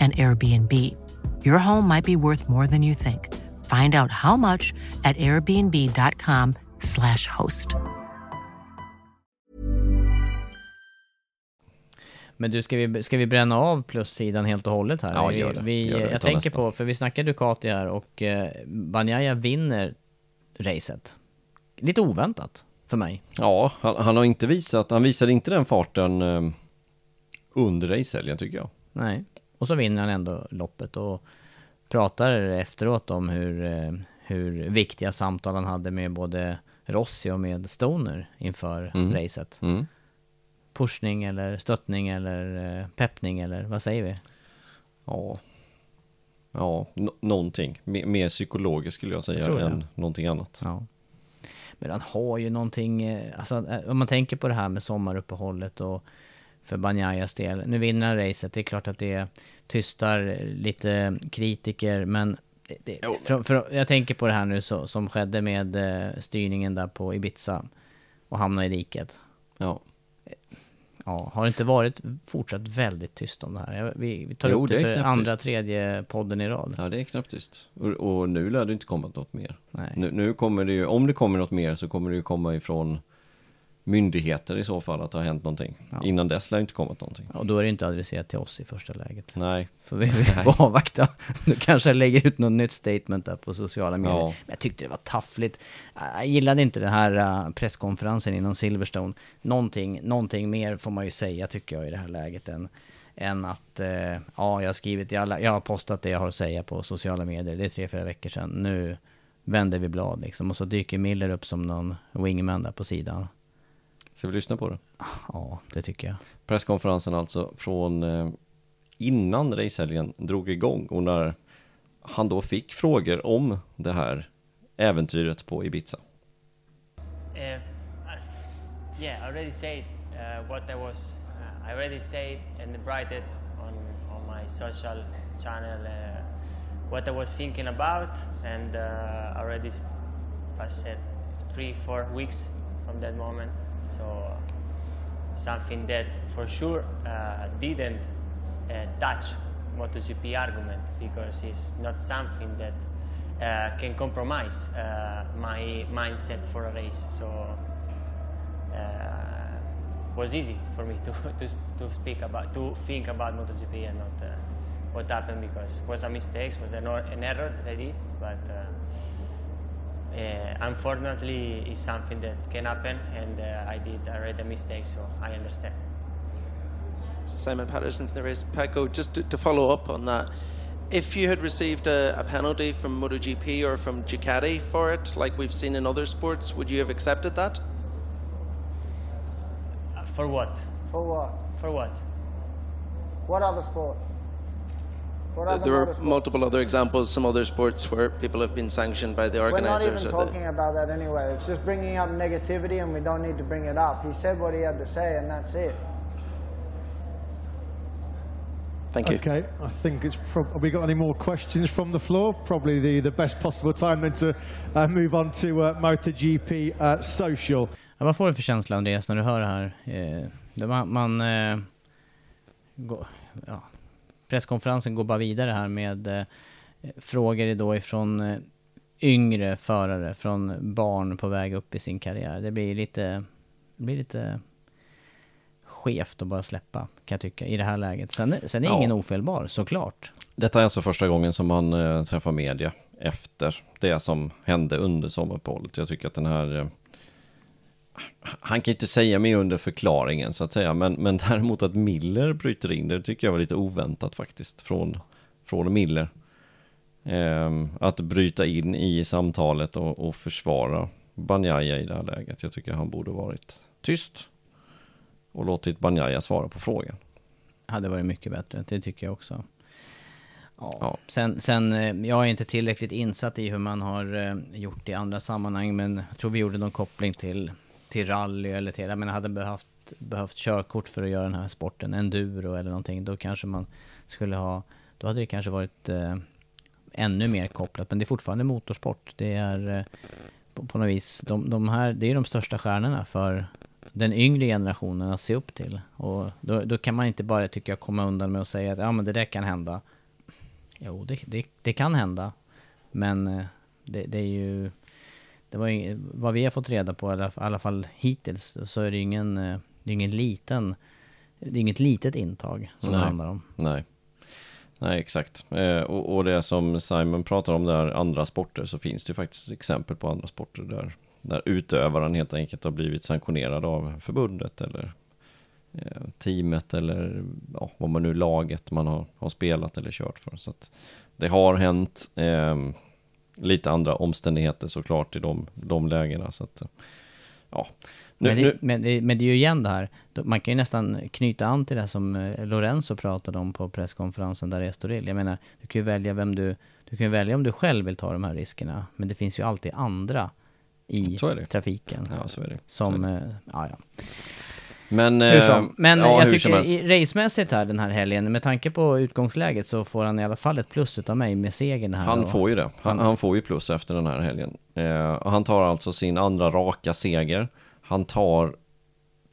an Airbnb. Your home might be worth more than you think. Find out how much at airbnb.com/slash host. Men du, ska vi, ska vi bränna av plussidan helt och hållet här? Ja, gör det. Vi, Gör det. jag tänker nästa. på, för vi snackar Ducati här och eh, Banjaya vinner racet. Lite oväntat för mig. Ja, han, han har inte visat, han visade inte den farten eh, under racehelgen tycker jag. Nej. Och så vinner han ändå loppet och pratar efteråt om hur, eh, hur viktiga samtal han hade med både Rossi och med Stoner inför Mm. racet. Mm. Pushning eller stöttning eller eh, peppning eller vad säger vi? Ja, ja nå- någonting. Mer, mer psykologiskt skulle jag säga Jag det. än någonting annat. Ja. Men han har ju någonting, eh, alltså om man tänker på det här med sommaruppehållet och för Banjayas del. Nu vinner han racet, det är klart att det tystar lite kritiker men det, för, för, jag tänker på det här nu så, som skedde med eh, styrningen där på Ibiza och hamna i diket. Ja. Ja, har det inte varit fortsatt väldigt tyst om det här? Vi, vi tar Jo, upp det det för andra, tredje podden i rad. Ja, det är knäpptyst. Och, och nu lär det inte komma något mer. Nej. Nu, nu kommer det ju, om det kommer något mer så kommer det ju komma ifrån myndigheter i så fall att det har hänt någonting. Innan dess lär det inte kommit någonting. Och då är det inte adresserat till oss i första läget. Nej. För vi, vi Nej. får avvakta. Nu kanske jag lägger ut något nytt statement där på sociala medier. Ja. Men jag tyckte det var taffligt. Jag gillade inte den här äh, presskonferensen innan Silverstone. Någonting, någonting mer får man ju säga tycker jag i det här läget än, än att eh, ja, jag har skrivit i alla, jag har postat det jag har att säga på sociala medier. Det är tre, fyra veckor sedan. Nu vänder vi blad liksom. Och så dyker Miller upp som någon wingman där på sidan. Ska vi lyssna på det? Ja, det tycker jag. Presskonferensen alltså från eh, innan racehelgen drog igång och när han då fick frågor om det här äventyret på Ibiza. Uh, yeah, I already said uh, what I was. Uh, I already said and write it on on my social channel uh, what I was thinking about, and uh, already passed three, four weeks from that moment. So something that for sure uh, didn't uh, touch MotoGP argument because it's not something that uh, can compromise uh, my mindset for a race. So uh, was easy for me to, to, to speak about, to think about MotoGP and not uh, what happened because it was a mistake, it was an, or- an error that I did, but uh, unfortunately it's something that can happen and uh, I did already a mistake, so I understand. Simon Patterson from the race. Paco, just to, to follow up on that, if you had received a, a penalty from MotoGP or from Ducati for it, like we've seen in other sports, would you have accepted that? Uh, for what? For what? For what? What other sport? What other there are multiple other examples, some other sports where people have been sanctioned by the organizers. We're not even or the- talking about that anyway. It's just bringing up negativity, and we don't need to bring it up. He said what he had to say, and that's it. Thank you. Okay, I think it's. Prob- have we got any more questions from the floor? Probably the, the best possible time then to uh, move on to uh, MotoGP uh, social. Ja, vad får du för känsla Andreas när du hör det här? Eh, det man, man eh, går, ja, presskonferensen går bara vidare här med eh, frågor då ifrån eh, yngre förare, från barn på väg upp i sin karriär. Det blir lite, det blir lite skevt att bara släppa, kan jag tycka, i det här läget. Sen, sen är Ja. ingen ofelbar, såklart. Detta är alltså första gången som man eh, träffar media efter det som hände under sommaruppehållet. Jag tycker att den här... Eh, han kan inte säga mer under förklaringen så att säga, men, men däremot att Miller bryter in, det tycker jag var lite oväntat faktiskt från, från Miller. Ehm, att bryta in i samtalet och, och försvara Banjaya i det här läget. Jag tycker han borde varit tyst och låtit Banjaya svara på frågan. hade varit mycket bättre, det tycker jag också. Ja. Sen, sen, eh, jag är inte tillräckligt insatt i hur man har eh, gjort i andra sammanhang, men jag tror vi gjorde någon koppling till, till rally eller till, jag menar hade behövt, behövt körkort för att göra den här sporten, enduro eller någonting, då kanske man skulle ha, då hade det kanske varit eh, ännu mer kopplat, men det är fortfarande motorsport. Det är eh, på, på något vis, de, de här, det är de största stjärnorna för den yngre generationen att se upp till. Och då, då kan man inte bara, tycker jag, komma undan med att säga att ja men det där kan hända. Jo, det, det, det kan hända. Men eh, det, det är ju... Det var ju, vad vi har fått reda på, i alla, fall hittills, så är det ingen, eh, det är ingen liten... Det är inget litet intag som det Nej. handlar om. Nej. Nej, exakt. Eh, och, och det som Simon pratar om där, andra sporter, så finns det ju faktiskt exempel på andra sporter där, där utövaren helt enkelt har blivit sanktionerad av förbundet eller eh, teamet eller ja, vad man nu laget man har, har spelat eller kört för. Så att det har hänt eh, lite andra omständigheter såklart i de, de lägena. Så att, ja. Nu, men, det, nu, men, det, men det är ju igen det här, man kan ju nästan knyta an till det som eh, Lorenzo pratade om på presskonferensen där i Estoril. Jag menar, du kan ju välja vem du, du kan välja om du själv vill ta de här riskerna, men det finns ju alltid andra i trafiken. Ja. Som, eh, ja ja. Men, Hur eh, som. Men ja, jag tycker racemässigt här den här helgen, med tanke på utgångsläget så får han i alla fall ett plus utav mig med segern här. Han får ju det. Han, han- får ju plus efter den här helgen. Eh, han tar alltså sin andra raka seger. Han tar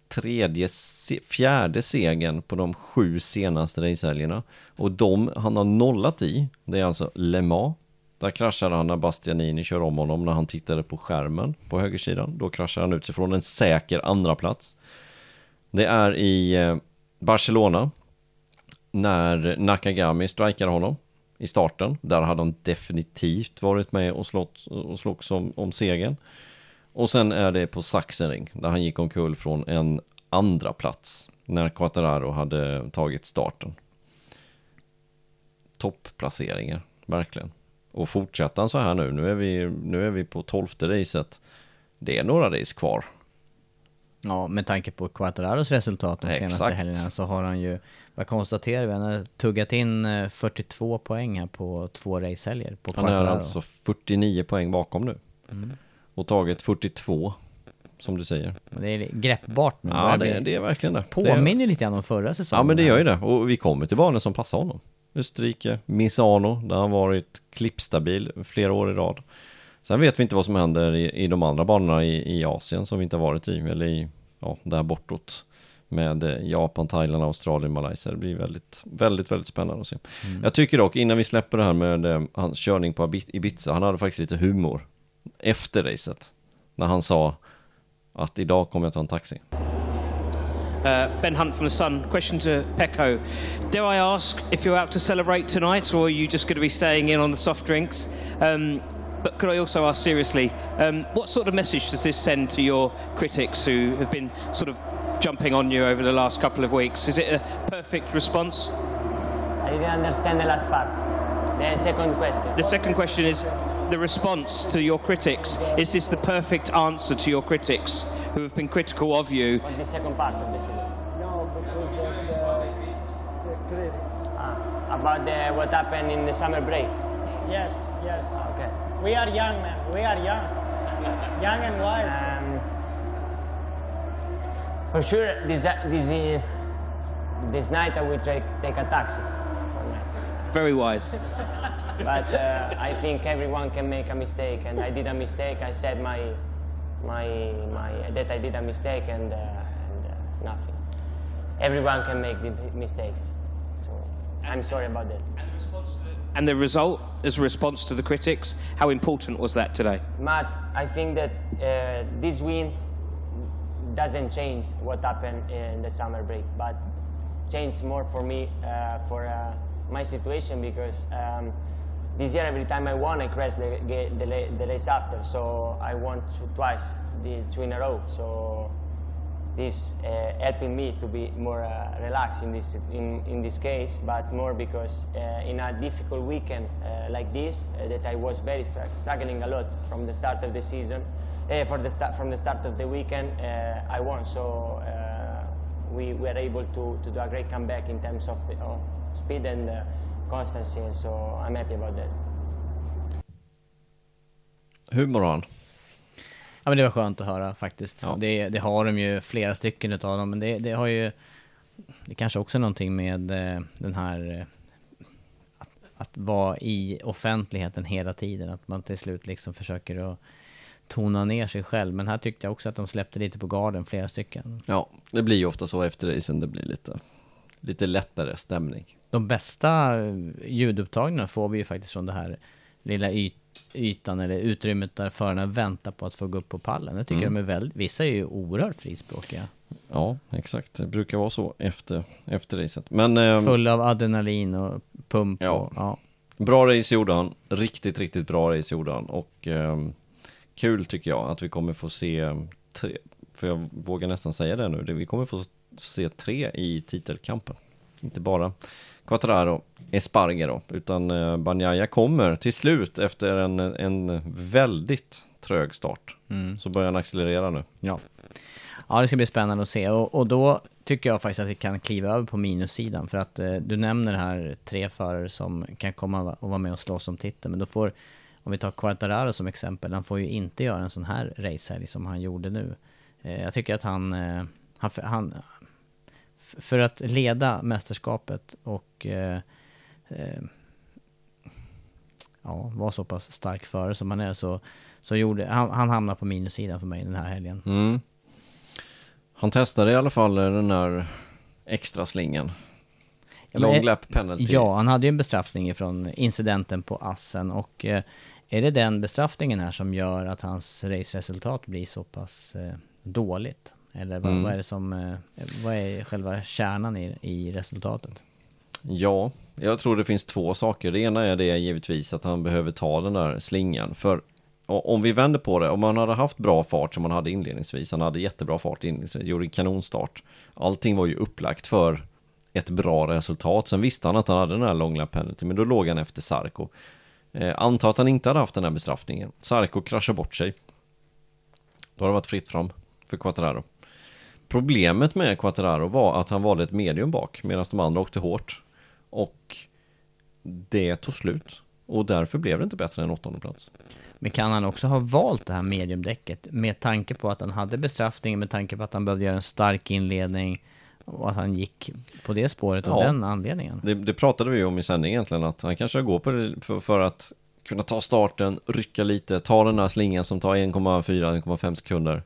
tredje, se, fjärde segern på de sju senaste racehelgerna. Och de han har nollat i, det är alltså Le Mans. Där kraschade han när Bastianini kör om honom när han tittade på skärmen på högersidan. Då kraschar han ut sig från en säker andra plats. Det är i eh, Barcelona när Nakagami strikar honom i starten. Där hade han definitivt varit med och, slått, och slogs om, om segern. Och sen är det på Sachsenring där han gick omkull från en andra plats när Quattararo hade tagit starten. Topplaceringar, verkligen. Och fortsätter han så här nu, nu är vi, nu är vi på tolfte racet. Det är några race kvar. Ja, med tanke på Quattararos resultat de senaste Exakt. helgerna så har han ju, vad konstaterar vi, han har tuggat in eh, 42 poäng här på två racehelger på Han är alltså 49 poäng bakom nu. Mm. Och tagit 42 som du säger. Det är greppbart nu. Ja, det, det är verkligen det. Påminner lite grann om förra säsongen. Ja, men det gör ju det. Och vi kommer till banor som passar honom. Österrike, Misano, där han varit klippstabil flera år i rad. Sen vet vi inte vad som händer i, i de andra banorna i, i Asien som vi inte har varit i, eller i, ja, där bortåt. Med eh, Japan, Thailand, Australien, Malaysia. Det blir väldigt, väldigt, väldigt spännande att se. Mm. Jag tycker dock, innan vi släpper det här med eh, hans körning på Ibiza, han hade faktiskt lite humor efter racet. När han sa att idag kommer jag ta en taxi. Uh, ben Hunt from The Sun. Question to Pecco. Dare I ask if you're out to celebrate tonight or are you just going to be staying in on the soft drinks? Um, but could I also ask seriously, um, what sort of message does this send to your critics who have been sort of jumping on you over the last couple of weeks? Is it a perfect response? I didn't understand the last part. The second question. The second question is the response to your critics. Is this the perfect answer to your critics who have been critical of you? On the second part of the season. No, because of the, the critic. Ah, about the, what happened in the summer break. Yes, yes. Okay. We are young, man. We are young. Young and wise. Um, for sure, this this uh, this night I will try take a taxi. Very wise. But uh, I think everyone can make a mistake, and I did a mistake. I said my my my that I did a mistake, and uh, and uh, nothing. Everyone can make mistakes, so I'm sorry about that. And the result as a response to the critics, how important was that today? Matt, I think that uh, this win doesn't change what happened in the summer break, but changed more for me uh, for uh, my situation because um, this year every time I won, I crashed the, the, the race after. So I won twice, the two in a row. So this uh, helping me to be more uh, relaxed in this in, in this case, but more because uh, in a difficult weekend uh, like this, uh, that I was very str- struggling a lot from the start of the season. Uh, for the start from the start of the weekend, I won. So we were able to, to do a great comeback in terms of, of speed and constancy, and so I'm happy about that. Hur mår han? Ja men det var skönt att höra faktiskt. Det, det har de ju flera stycken utav dem, men det, det har ju... Det kanske också är någonting med eh, den här... Eh, att, att vara i offentligheten hela tiden, att man till slut liksom försöker att tona ner sig själv. Men här tyckte jag också att de släppte lite på garden, flera stycken. Ja, det blir ju ofta så efter racen, det blir lite, lite lättare stämning. De bästa eh, ljudupptagningarna får vi ju faktiskt från det här lilla yt, ytan eller utrymmet där förarna väntar på att få gå upp på pallen. Jag tycker Mm. de är väldigt, vissa är ju oerhört frispråkiga. Ja, exakt. Det brukar vara så efter, efter racet. Men... ehm, Full av adrenalin och pump Ja. och, ja. Bra race gjorde han. Riktigt, riktigt bra race gjorde han. Och ehm, kul tycker jag att vi kommer få se tre, för jag vågar nästan säga det nu, vi kommer få se tre i titelkampen. Inte bara Quattararo, Espargaro, utan eh, Banjaya kommer till slut efter en, en väldigt trög start. Mm. Så börjar han accelerera nu. Ja. Ja, det ska bli spännande att se. Och, och då tycker jag faktiskt att vi kan kliva över på minussidan. För att eh, du nämner här tre förare som kan komma och vara med och slåss om titeln. Men då får, om vi tar Quartararo som exempel, han får ju inte göra en sån här racehelg som han gjorde nu. Eh, jag tycker att han, eh, han, han för att leda mästerskapet och eh, eh, ja, vara så pass stark före som han är så, så gjorde, han, han hamnar på minussidan för mig den här helgen. Mm. Han testade i alla fall den här extra slingen. Ja, Long lap penalty. Ja, han hade ju en bestraffning från incidenten på Assen och eh, är det den bestraffningen här som gör att hans raceresultat blir så pass eh, dåligt? Eller vad, Mm. vad är det som, eh, vad är själva kärnan i, i resultatet? Ja, jag tror det finns två saker. Det ena är det givetvis att han behöver ta den där slingan. För om vi vänder på det, om han hade haft bra fart som han hade inledningsvis, han hade jättebra fart inledningsvis, gjorde en kanonstart. Allting var ju upplagt för ett bra resultat. Sen visste han att han hade den här long lap penalty, men då låg han efter Sarko. Eh, anta att han inte hade haft den här bestraffningen. Sarko kraschar bort sig. Då har det varit fritt fram för Quattararo. Problemet med Quattararo var att han valde ett medium bak medan de andra åkte hårt. Och det tog slut. Och därför blev det inte bättre än åttonde plats. Men kan han också ha valt det här mediumdäcket med tanke på att han hade bestraffning, med tanke på att han behövde göra en stark inledning och att han gick på det spåret av Ja. den anledningen? Det, det pratade vi om i sändning egentligen, att han kanske går på det för, för att kunna ta starten, rycka lite, ta den här slingan som tar 1,4-1,5 sekunder.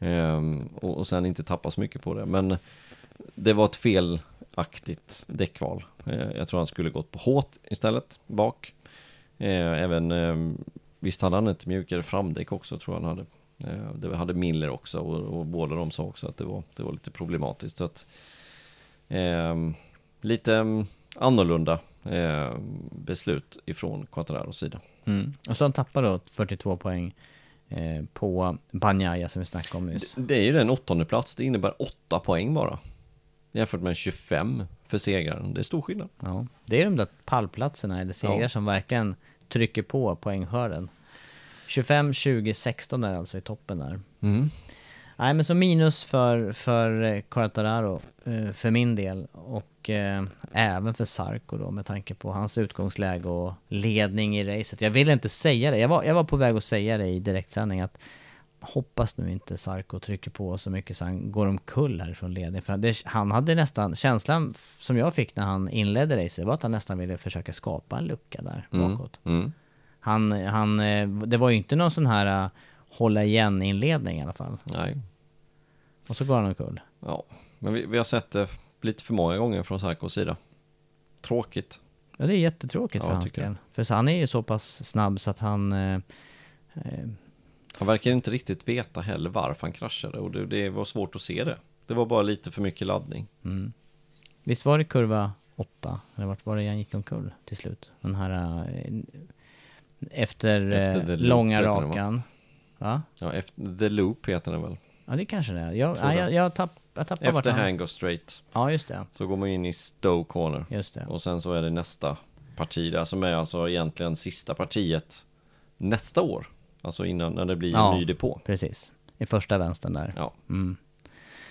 Ehm, och, och sen inte tappa så mycket på det. Men det var ett felaktigt däckval. Ehm, jag tror han skulle gått på hårt istället, bak. Eh, ehm, även, visst hade han ett mjukare framdäck också, tror jag han hade. Eh, det hade Miller också och, och båda de sa också att det var, det var lite problematiskt. Så att, ehm, lite ehm, annorlunda ehm, beslut ifrån Quattararos sida. Mm. Och så han tappar då 42 poäng på Banjaya som vi snackade om nyss. Det är ju den åttonde plats, det innebär åtta poäng bara. Jämfört med 25 för segraren, det är stor skillnad. Ja, det är de där pallplatserna eller segrar Ja. som verkligen trycker på poängskörden. 25, 20, 16 är alltså i toppen där. Mm. Nej men så minus för, för eh, Quartararo eh, för min del och eh, även för Sarko då med tanke på hans utgångsläge och ledning i racet. Jag vill inte säga det, jag var, jag var på väg att säga det i direktsändning att hoppas nu inte Sarko trycker på så mycket så han går omkull härifrån ledning. För det, han hade nästan, känslan som jag fick när han inledde racet var att han nästan ville försöka skapa en lucka där Mm. bakåt. Mm. Han, han, eh, det var ju inte någon sån här eh, hålla igen inledning i alla fall. Nej. Och så går han omkull. Ja, men vi, vi har sett det lite för många gånger från Sarkos sida. Tråkigt. Ja, det är jättetråkigt Ja, för hans del. För så han är ju så pass snabb så att han... Eh, eh, Han verkar inte riktigt veta heller varför han kraschade och det, det var svårt att se det. Det var bara lite för mycket laddning. mm. Visst var det kurva 8? Eller vart var det han gick omkull till slut? Den här... Eh, efter, Efter eh, långa rakan. Va? Ja, efter The Loop heter den väl? Ja, det kanske det är. Jag, ja, jag, jag, tapp, jag tappade vart Efter han- Hang Go Straight. Ja, just det. Så går man in i Stowe Corner. Just det. Och sen så är det nästa parti där som är alltså egentligen sista partiet nästa år. Alltså innan när det blir Ja, en ny depå. precis. I första vänstern där. Ja. Mm.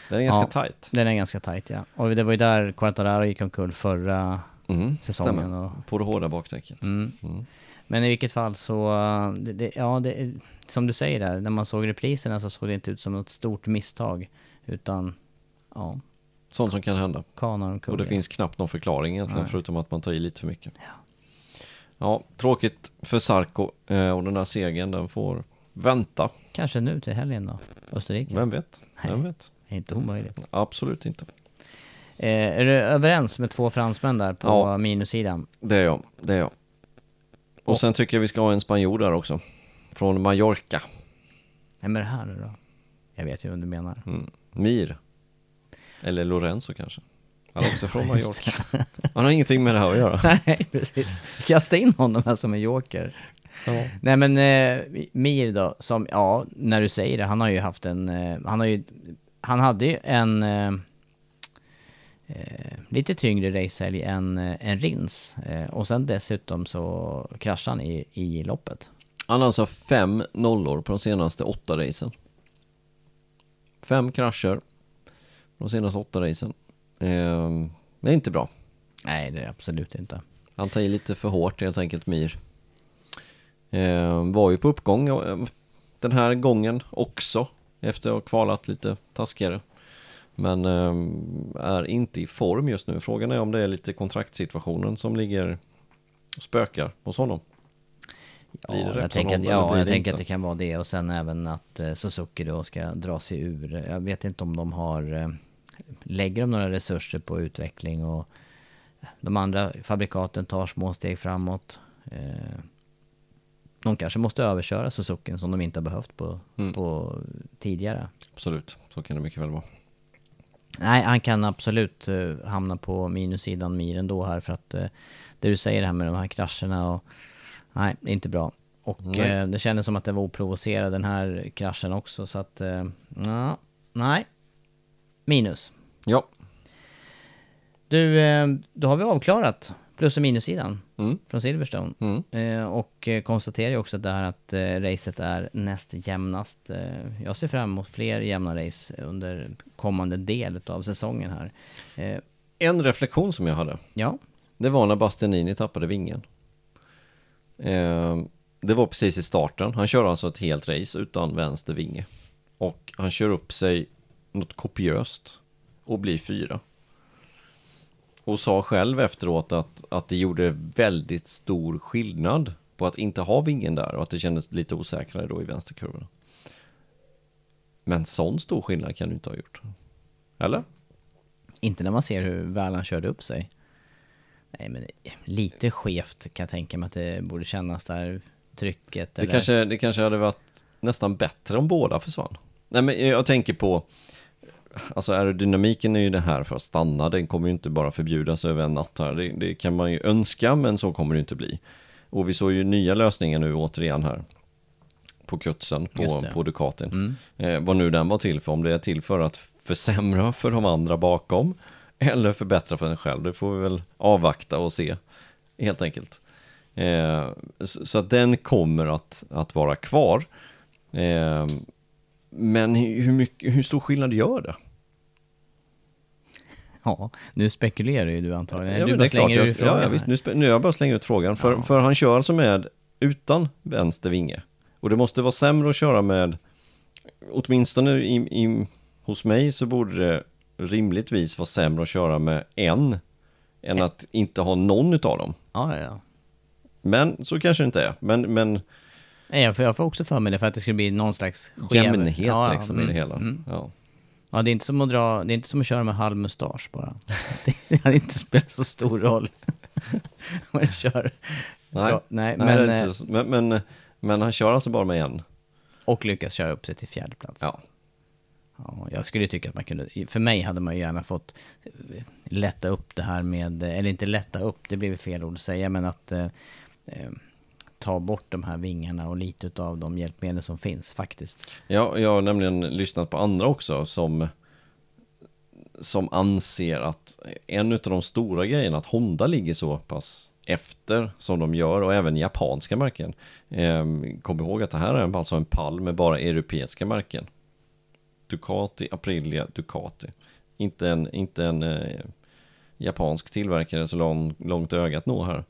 Den är ganska tight. Den är ganska tight, ja. Och det var ju där Quartararo gick omkull förra Mm, säsongen. Och, På det hårda bakdäcket. Mm. Mm. Men i vilket fall så, det, det, ja det, som du säger där, när man såg repriserna så såg det inte ut som något stort misstag. Utan, ja. Sånt som kan hända. Kanar omkull. Och det ja. finns knappt någon förklaring egentligen Nej. förutom att man tar i lite för mycket. Ja, tråkigt för Sarko eh, och den här segern den får vänta. Kanske nu till helgen då, Österrike. Vem vet? Vem Nej. vet? Inte omöjligt. Absolut inte. Eh, är du överens med två fransmän där på Ja. minussidan? Det är jag, det är jag. Och sen tycker jag vi ska ha en spanjor där också. Från Mallorca. Vem är det här nu då? Jag vet ju vad du menar. Mm. Mir. Eller Lorenzo kanske. Han är också från Mallorca. Han har ingenting med det här att göra. Nej, precis. Kasta in honom här som en joker. Ja. Nej men eh, Mir då, som, ja, när du säger det, han har ju haft en, eh, han har ju, han hade ju en eh, eh, lite tyngre racehelg än, eh, än Rins. Eh, och sen dessutom så kraschade han i, i loppet. Han har alltså fem nollor på de senaste åtta racen. Fem krascher på de senaste åtta racen. Ehm, det är inte bra. Nej, det är absolut inte. Han tar i lite för hårt helt enkelt, Mir. Ehm, var ju på uppgång eh, den här gången också. Efter att ha kvalat lite taskigare. Men ehm, är inte i form just nu. Frågan är om det är lite kontraktsituationen som ligger och spökar hos honom. Ja, jag tänker, ja, jag tänker att det kan vara det och sen även att eh, Suzuki då ska dra sig ur. Jag vet inte om de har, eh, lägger de några resurser på utveckling och de andra fabrikaten tar små steg framåt. Eh, de kanske måste överköra Suzuki som de inte har behövt på, Mm. på tidigare. Absolut, så kan det mycket väl vara. Nej, han kan absolut eh, hamna på minussidan Mir ändå här för att eh, det du säger här med de här krascherna och nej, det är inte bra. Och eh, det kändes som att det var oprovocerad den här kraschen också så att, eh, ja, nej. Minus. Ja. Du, eh, då har vi avklarat plus och minussidan Mm. från Silverstone. Mm. Eh, och eh, konstaterar ju också där att eh, racet är näst jämnast. Eh, jag ser fram emot fler jämna race under kommande del av säsongen här. Eh, En reflektion som jag hade. Ja. Det var när Bastianini tappade vingen. Eh, det var precis i starten. Han kör alltså ett helt race utan vänster vinge. Och han kör upp sig något kopiöst och blir fyra. Och sa själv efteråt att, att det gjorde väldigt stor skillnad på att inte ha vingen där och att det kändes lite osäkrare då i vänsterkurvorna. Men sån stor skillnad kan du inte ha gjort. Eller? Inte när man ser hur väl han körde upp sig. Nej men lite skevt kan jag tänka mig att det borde kännas där, trycket Det, eller... kanske, det kanske hade varit nästan bättre om båda försvann. Nej men jag tänker på, alltså aerodynamiken är ju det här för att stanna, den kommer ju inte bara förbjudas över en natt här. Det, det kan man ju önska men så kommer det inte bli. Och vi såg ju nya lösningar nu återigen här. På kutsen på, på Ducatin. Mm. Eh, vad nu den var till för, om det är till för att försämra för de andra bakom. Eller förbättra för en själv, det får vi väl avvakta och se. Helt enkelt. Eh, så, så att den kommer att, att vara kvar. Eh, men hur mycket, hur stor skillnad gör det? Ja, nu spekulerar ju du antagligen. Ja, du bara klart, slänger ur jag, frågan ja, ja, visst, nu, nu jag bara slänger ut frågan. För, för han kör alltså med utan vänster vinge. Och det måste vara sämre att köra med, åtminstone i, i, hos mig så borde det rimligtvis vara sämre att köra med en än att inte ha någon utav dem. Ja, ja. Men så kanske det inte är. Men, men Nej, jag får, också för mig det för att det skulle bli någon slags skev... jämnhet Ja, liksom i det mm, hela. mm. Ja. Ja, det är inte som att dra, det är inte som att köra med halv mustasch bara. Det hade inte spelat så stor roll. Man kör... Nej, Ja, nej, nej, men, eh, men, men, men han kör alltså bara med en. Och lyckas köra upp sig till fjärde plats. Ja. Ja, jag skulle tycka att man kunde, för mig hade man ju gärna fått eh, lätta upp det här med, eller inte lätta upp, det blir väl fel ord att säga, men att eh, eh, ta bort de här vingarna och lite av de hjälpmedel som finns faktiskt. Ja, jag har nämligen lyssnat på andra också som, som anser att en av de stora grejerna att Honda ligger så pass efter som de gör och även japanska märken. Ehm, kom ihåg att det här är alltså en pall med bara europeiska märken. Ducati, Aprilia, Ducati. Inte en, inte en eh, japansk tillverkare så lång, långt ögat når här.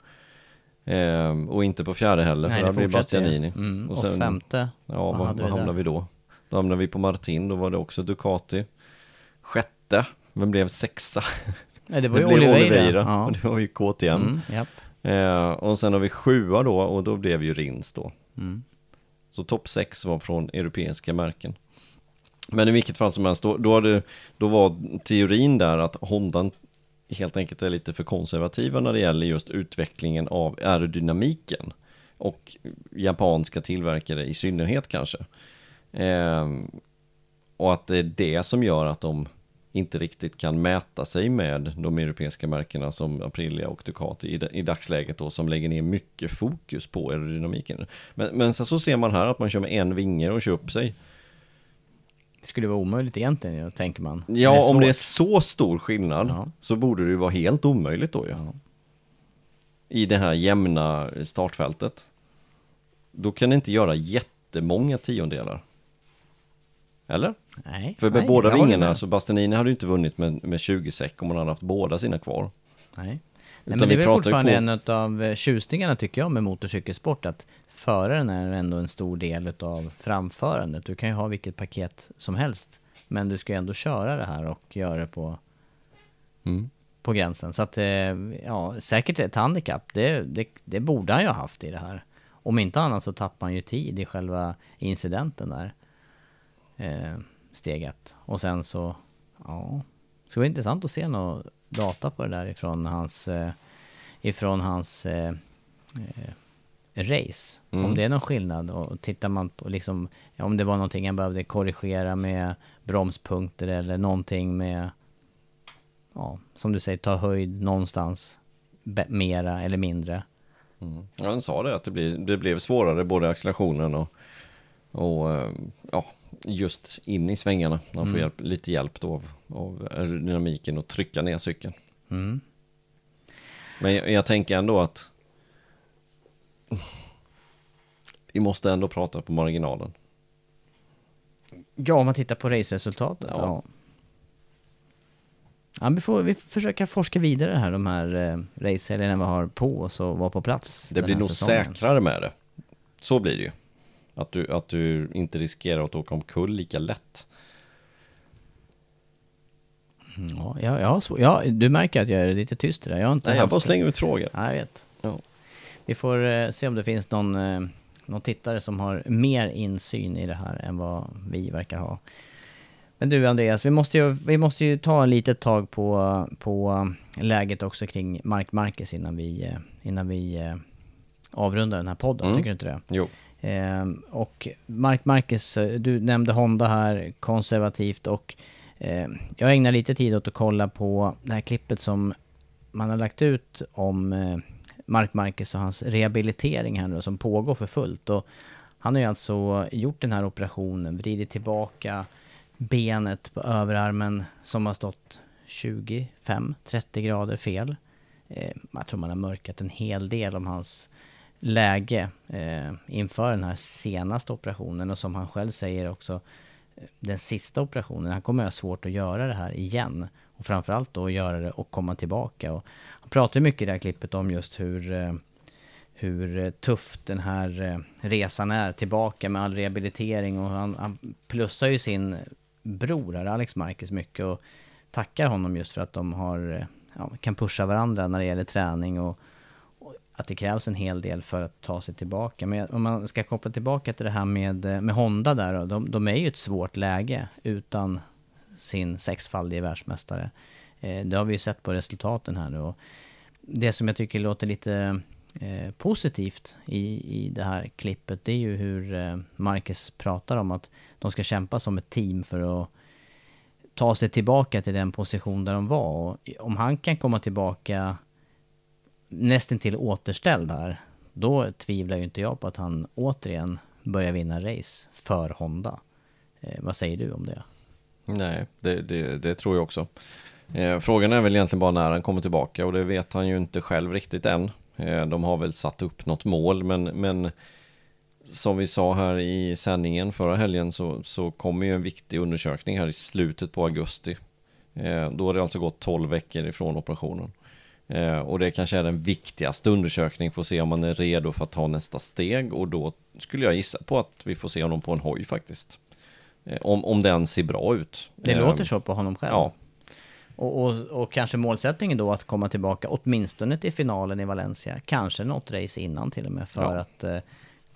Eh, och inte på fjärde heller, Nej, för det blir. Bastianini. Mm, och femte, Ja, vad vad, vi hamnar där? vi då? Då hamnar vi på Martin, då var det också Ducati. Sjätte, vem blev sexa? Nej, det var ju blev Oliveira. Ja. och det var ju KTM. Mm, japp. eh, och sen har vi sjua då, och då blev ju Rins då. Mm. Så topp sex var från europeiska märken. Men i vilket fall som helst, då, då, hade, då var teorin där att Honda helt enkelt är lite för konservativa när det gäller just utvecklingen av aerodynamiken. Och japanska tillverkare i synnerhet kanske. Eh, och att det är det som gör att de inte riktigt kan mäta sig med de europeiska märkena som Aprilia och Ducati i, i dagsläget då som lägger ner mycket fokus på aerodynamiken. Men, men sen så ser man här att man kör med en vinge och kör upp sig. Det skulle vara omöjligt egentligen, ja, tänker man. Ja, om det är så stor skillnad så borde det ju vara helt omöjligt då ju. I det här jämna startfältet. Då kan det inte göra jättemånga tiondelar. Eller? Nej. För med Nej, båda vingarna, så Bastianini hade ju inte vunnit med, med 20 säck om man hade haft båda sina kvar. Nej. Nej, men det är väl fortfarande på- en av tjusningarna tycker jag med motorcykelsport att föraren är ändå en stor del av framförandet. Du kan ju ha vilket paket som helst. Men du ska ju ändå köra det här och göra det på, Mm. på gränsen. Så att, eh, ja, säkert ett handikapp. Det, det, det borde han ju ha haft i det här. Om inte annat så tappar han ju tid i själva incidenten där. Eh, steg ett. Och sen så, ja. Det vara intressant att se någon data på det där ifrån hans, eh, ifrån hans eh, eh, race. Mm. Om det är någon skillnad och tittar man på liksom, om det var någonting han behövde korrigera med bromspunkter eller någonting med, ja, som du säger, ta höjd någonstans, mera eller mindre. Mm. Ja, han sa det att det, blir, det blev svårare både accelerationen och, och eh, ja, just in i svängarna. Han får Mm. hjälp, lite hjälp då av, av aerodynamiken och trycka ner cykeln. Mm. Men jag, jag tänker ändå att vi måste ändå prata på marginalen. Ja, om man tittar på raceresultatet. Ja. Ja. Ja, vi, får, vi får försöka forska vidare här, de här eh, racehelgerna vi har på oss och vara på plats. Det blir nog säsongen. säkrare med det. Så blir det ju. Att du, att du inte riskerar att åka omkull lika lätt. Mm, Ja, ja, ja, så, ja, du märker att jag är lite tyst där. Jag har inte Nej, jag bara slänger ut frågor. Ja, jag vet. Ja. Vi får eh, se om det finns någon, eh, någon tittare som har mer insyn i det här än vad vi verkar ha. Men du Andreas, vi måste ju, vi måste ju ta en litet tag på, på läget också kring Mark Marquez innan vi, eh, innan vi eh, avrundar den här podden. Mm. Tycker du inte det? Jo. Ehm, och Mark Marquez, eh, du nämnde Honda här, konservativt och eh, jag ägnar lite tid åt att kolla på det här klippet som man har lagt ut om eh, Mark Marquez och hans rehabilitering här nu som pågår för fullt. Och han har ju alltså gjort den här operationen, vridit tillbaka benet på överarmen som har stått 25-30 grader fel. Eh, jag tror man har mörkat en hel del om hans läge eh, inför den här senaste operationen och som han själv säger också eh, den sista operationen. Han kommer att ha svårt att göra det här igen och framförallt då göra det och komma tillbaka. Och han pratar mycket i det här klippet om just hur eh, hur tufft den här eh, resan är tillbaka med all rehabilitering och han, han plussar ju sin bror här, Alex Marcus mycket och tackar honom just för att de har, eh, ja, kan pusha varandra när det gäller träning och, och att det krävs en hel del för att ta sig tillbaka. Men om man ska koppla tillbaka till det här med, med Honda där då, de, de är ju ett svårt läge utan sin sexfaldige världsmästare. Eh, det har vi ju sett på resultaten här nu och det som jag tycker låter lite eh, positivt i, i det här klippet, det är ju hur eh, Marcus pratar om att de ska kämpa som ett team för att ta sig tillbaka till den position där de var. Och om han kan komma tillbaka nästan till återställd här, då tvivlar ju inte jag på att han återigen börjar vinna race för Honda. Eh, vad säger du om det? Nej, det, det, det tror jag också. Eh, frågan är väl egentligen bara när han kommer tillbaka och det vet han ju inte själv riktigt än. Eh, de har väl satt upp något mål men, men som vi sa här i sändningen förra helgen så, så kommer ju en viktig undersökning här i slutet på augusti. Eh, då har det alltså gått 12 veckor ifrån operationen. Eh, och det kanske är den viktigaste undersökningen för att se om man är redo för att ta nästa steg och då skulle jag gissa på att vi får se honom på en hoj faktiskt. Eh, om, om den ser bra ut. Det låter så på honom själv. Ja, Och, och, och kanske målsättningen då att komma tillbaka åtminstone till finalen i Valencia. Kanske något race innan till och med för Ja. att eh,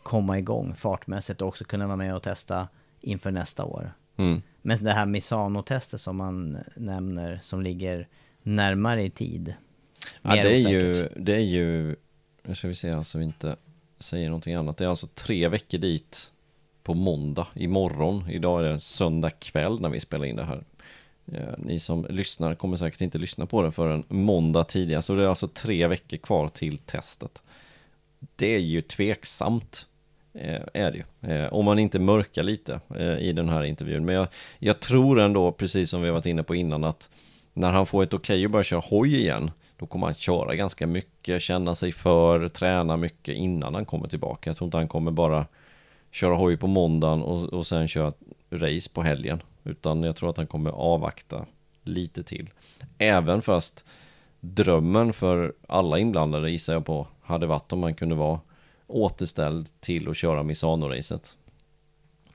komma igång fartmässigt och också kunna vara med och testa inför nästa år. Mm. Men det här Misano-testet som man nämner som ligger närmare i tid. Ja, det är, osäkert. ju, det är ju, nu ska vi se så vi inte säger någonting annat. Det är alltså tre veckor dit på måndag, imorgon. Idag är det söndag kväll när vi spelar in det här. Eh, ni som lyssnar kommer säkert inte lyssna på det förrän måndag tidigare. Så det är alltså tre veckor kvar till testet. Det är ju tveksamt. Eh, är det ju. Eh, om man inte mörkar lite i den här intervjun. Men jag, jag tror ändå, precis som vi har varit inne på innan, att när han får ett okej att börja köra hoj igen, då kommer han köra ganska mycket, känna sig för, träna mycket innan han kommer tillbaka. Jag tror inte han kommer bara köra hoj på måndagen och, och sen köra race på helgen. Utan jag tror att han kommer avvakta lite till. Även fast drömmen för alla inblandade gissar jag på hade varit om man kunde vara återställd till att köra Misano-racet.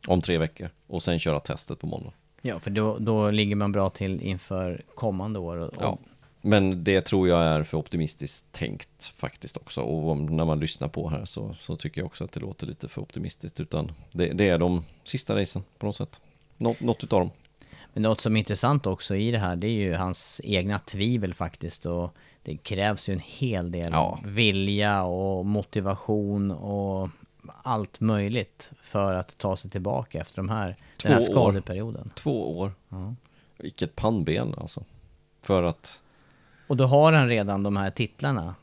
Om tre veckor. Och sen köra testet på måndag. Ja, för då, då ligger man bra till inför kommande år. Och, Ja. Men det tror jag är för optimistiskt tänkt faktiskt också. Och när man lyssnar på här så, så tycker jag också att det låter lite för optimistiskt. Utan det, det är de sista racen på något sätt. Nå, något utav dem. Men något som är intressant också i det här, det är ju hans egna tvivel faktiskt. Och det krävs ju en hel del Ja. vilja och motivation och allt möjligt för att ta sig tillbaka efter de här, den här Två år. skadeperioden. Två år. Ja. Vilket pannben alltså. För att... Och då har han redan de här titlarna.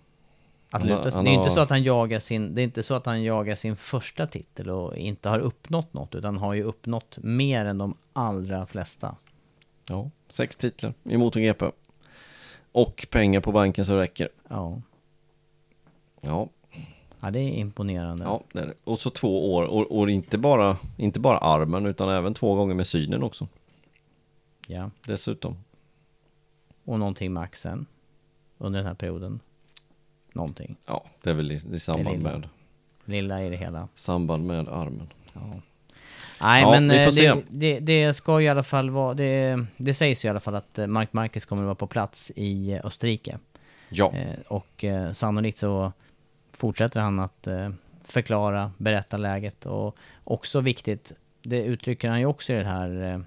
Att luta sig. Det är inte så att han jagar sin, det är inte så att han jagar sin första titel och inte har uppnått något, utan har ju uppnått mer än de allra flesta. Ja, sex titlar i MotoGP. Och pengar på banken så räcker. Ja. Ja. Ja, det är imponerande. Ja, det är det. Och så två år. Och, och inte, bara, inte bara armen utan även två gånger med synen också. Ja. Dessutom. Och någonting med axeln under den här perioden. Någonting. Ja, det är väl i, i samband lilla. med Lilla i det hela. samband med armen. Ja. Nej Ja, men eh, det, det, det ska ju i alla fall vara, det, det sägs ju i alla fall att eh, Mark Marquez kommer att vara på plats i eh, Österrike. Ja. Eh, och eh, sannolikt så fortsätter han att eh, förklara, berätta läget och också viktigt, det uttrycker han ju också i den här,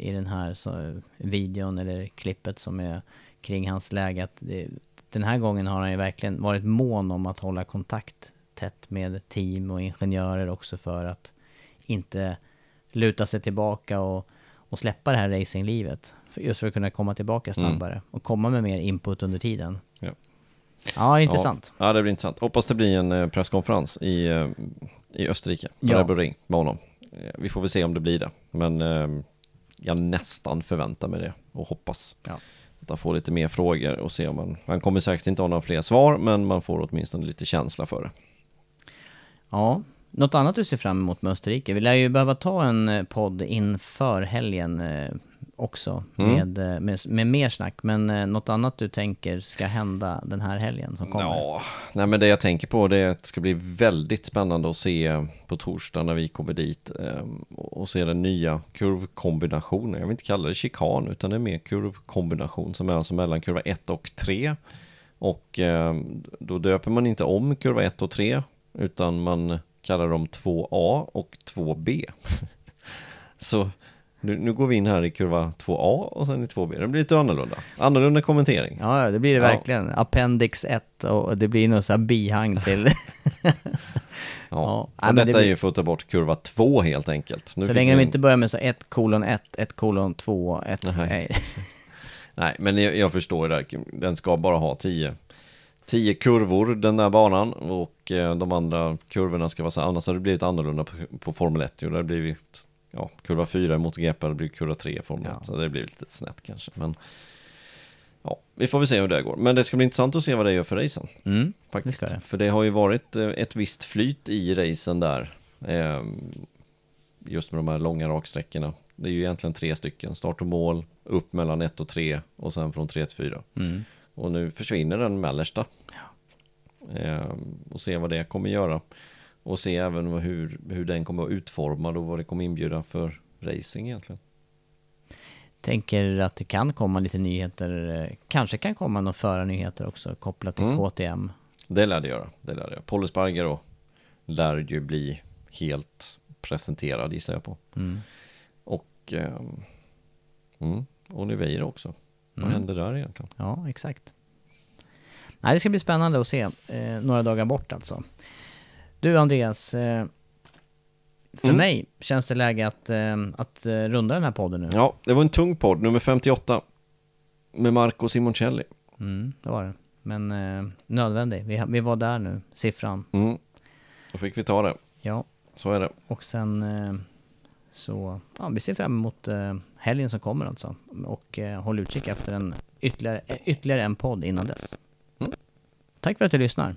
i den här så, videon eller klippet som är kring hans läge att det, den här gången har han ju verkligen varit mån om att hålla kontakt tätt med team och ingenjörer också för att inte luta sig tillbaka och, och släppa det här racinglivet. För- Just för att kunna komma tillbaka Mm. snabbare och komma med mer input under tiden. Ja. Ja, intressant. Ja, ja, det blir intressant. Hoppas det blir en eh, presskonferens i, eh, i Österrike, på Ja. Ring med honom. Eh, Vi får väl se om det blir det, men eh, jag nästan förväntar mig det och hoppas Ja. att han får lite mer frågor och se om man, han kommer säkert inte ha några fler svar, men man får åtminstone lite känsla för det. Ja, något annat du ser fram emot med Österrike? Vi lär ju behöva ta en eh, podd inför helgen eh, också Mm. med, eh, med, med mer snack. Men eh, något annat du tänker ska hända den här helgen som kommer? Ja, nej men det jag tänker på det är att det ska bli väldigt spännande att se på torsdag när vi kommer dit eh, och se den nya kurvkombinationen. Jag vill inte kalla det chikan utan det är mer kurvkombination som är alltså mellan kurva 1 och 3. Och eh, då döper man inte om kurva 1 och 3 utan man kallar dem 2A och 2B. Så nu, nu går vi in här i kurva 2A och sen i 2B. Det blir lite annorlunda. Annorlunda kommentering. Ja, det blir det Ja. verkligen. Appendix 1 och det blir något så här bihang till. Ja, nej, och men detta det är ju för att ta bort kurva 2 helt enkelt. Nu så länge vi de inte börjar med så 1 kolon 1, 1 kolon 2, 1... Nej. Nej. Men jag, jag förstår det. här. Den ska bara ha 10 10 kurvor den där banan och eh, de andra kurvorna ska vara så annars har det blivit annorlunda på, på Formel 1 ju. Det har blivit ja, kurva 4 i MotoGP, det blir kurva 3 i Formel 1 så det blir lite snett kanske. Men ja, vi får väl se hur det går. Men det ska bli intressant att se vad det gör för racen. Mm, Faktiskt. det det. För det har ju varit eh, ett visst flyt i racen där. Eh, just med de här långa raksträckorna. Det är ju egentligen tre stycken. Start och mål, upp mellan 1 och 3 och sen från 3 till 4. Mm. Och nu försvinner den mellersta. Eh, och se vad det kommer göra. Och se även hur, hur den kommer att vara utformad och vad det kommer inbjuda för racing egentligen. Tänker att det kan komma lite nyheter, eh, kanske kan komma några förarnyheter också kopplat till Mm. KTM. Det lär det göra. Det lär det göra. Paul Espargaro lär ju bli helt presenterad gissar jag på. Mm. Och ehm, mm, Oliveira också. Vad Mm. händer där egentligen? Ja, exakt. Nej, det ska bli spännande att se. Eh, några dagar bort alltså. Du Andreas, eh, för Mm. mig känns det läge att, eh, att eh, runda den här podden nu. Ja, det var en tung podd, nummer 58. Med Marco Simoncelli. Mm, det var det. Men eh, nödvändig. Vi, vi var där nu, siffran. Mm. Då fick vi ta det. Ja. Så är det. Och sen eh, så, ja, vi ser fram emot eh, helgen som kommer alltså. Och eh, håll utkik efter en ytterligare, ytterligare en podd innan dess. Mm. Tack för att du lyssnar.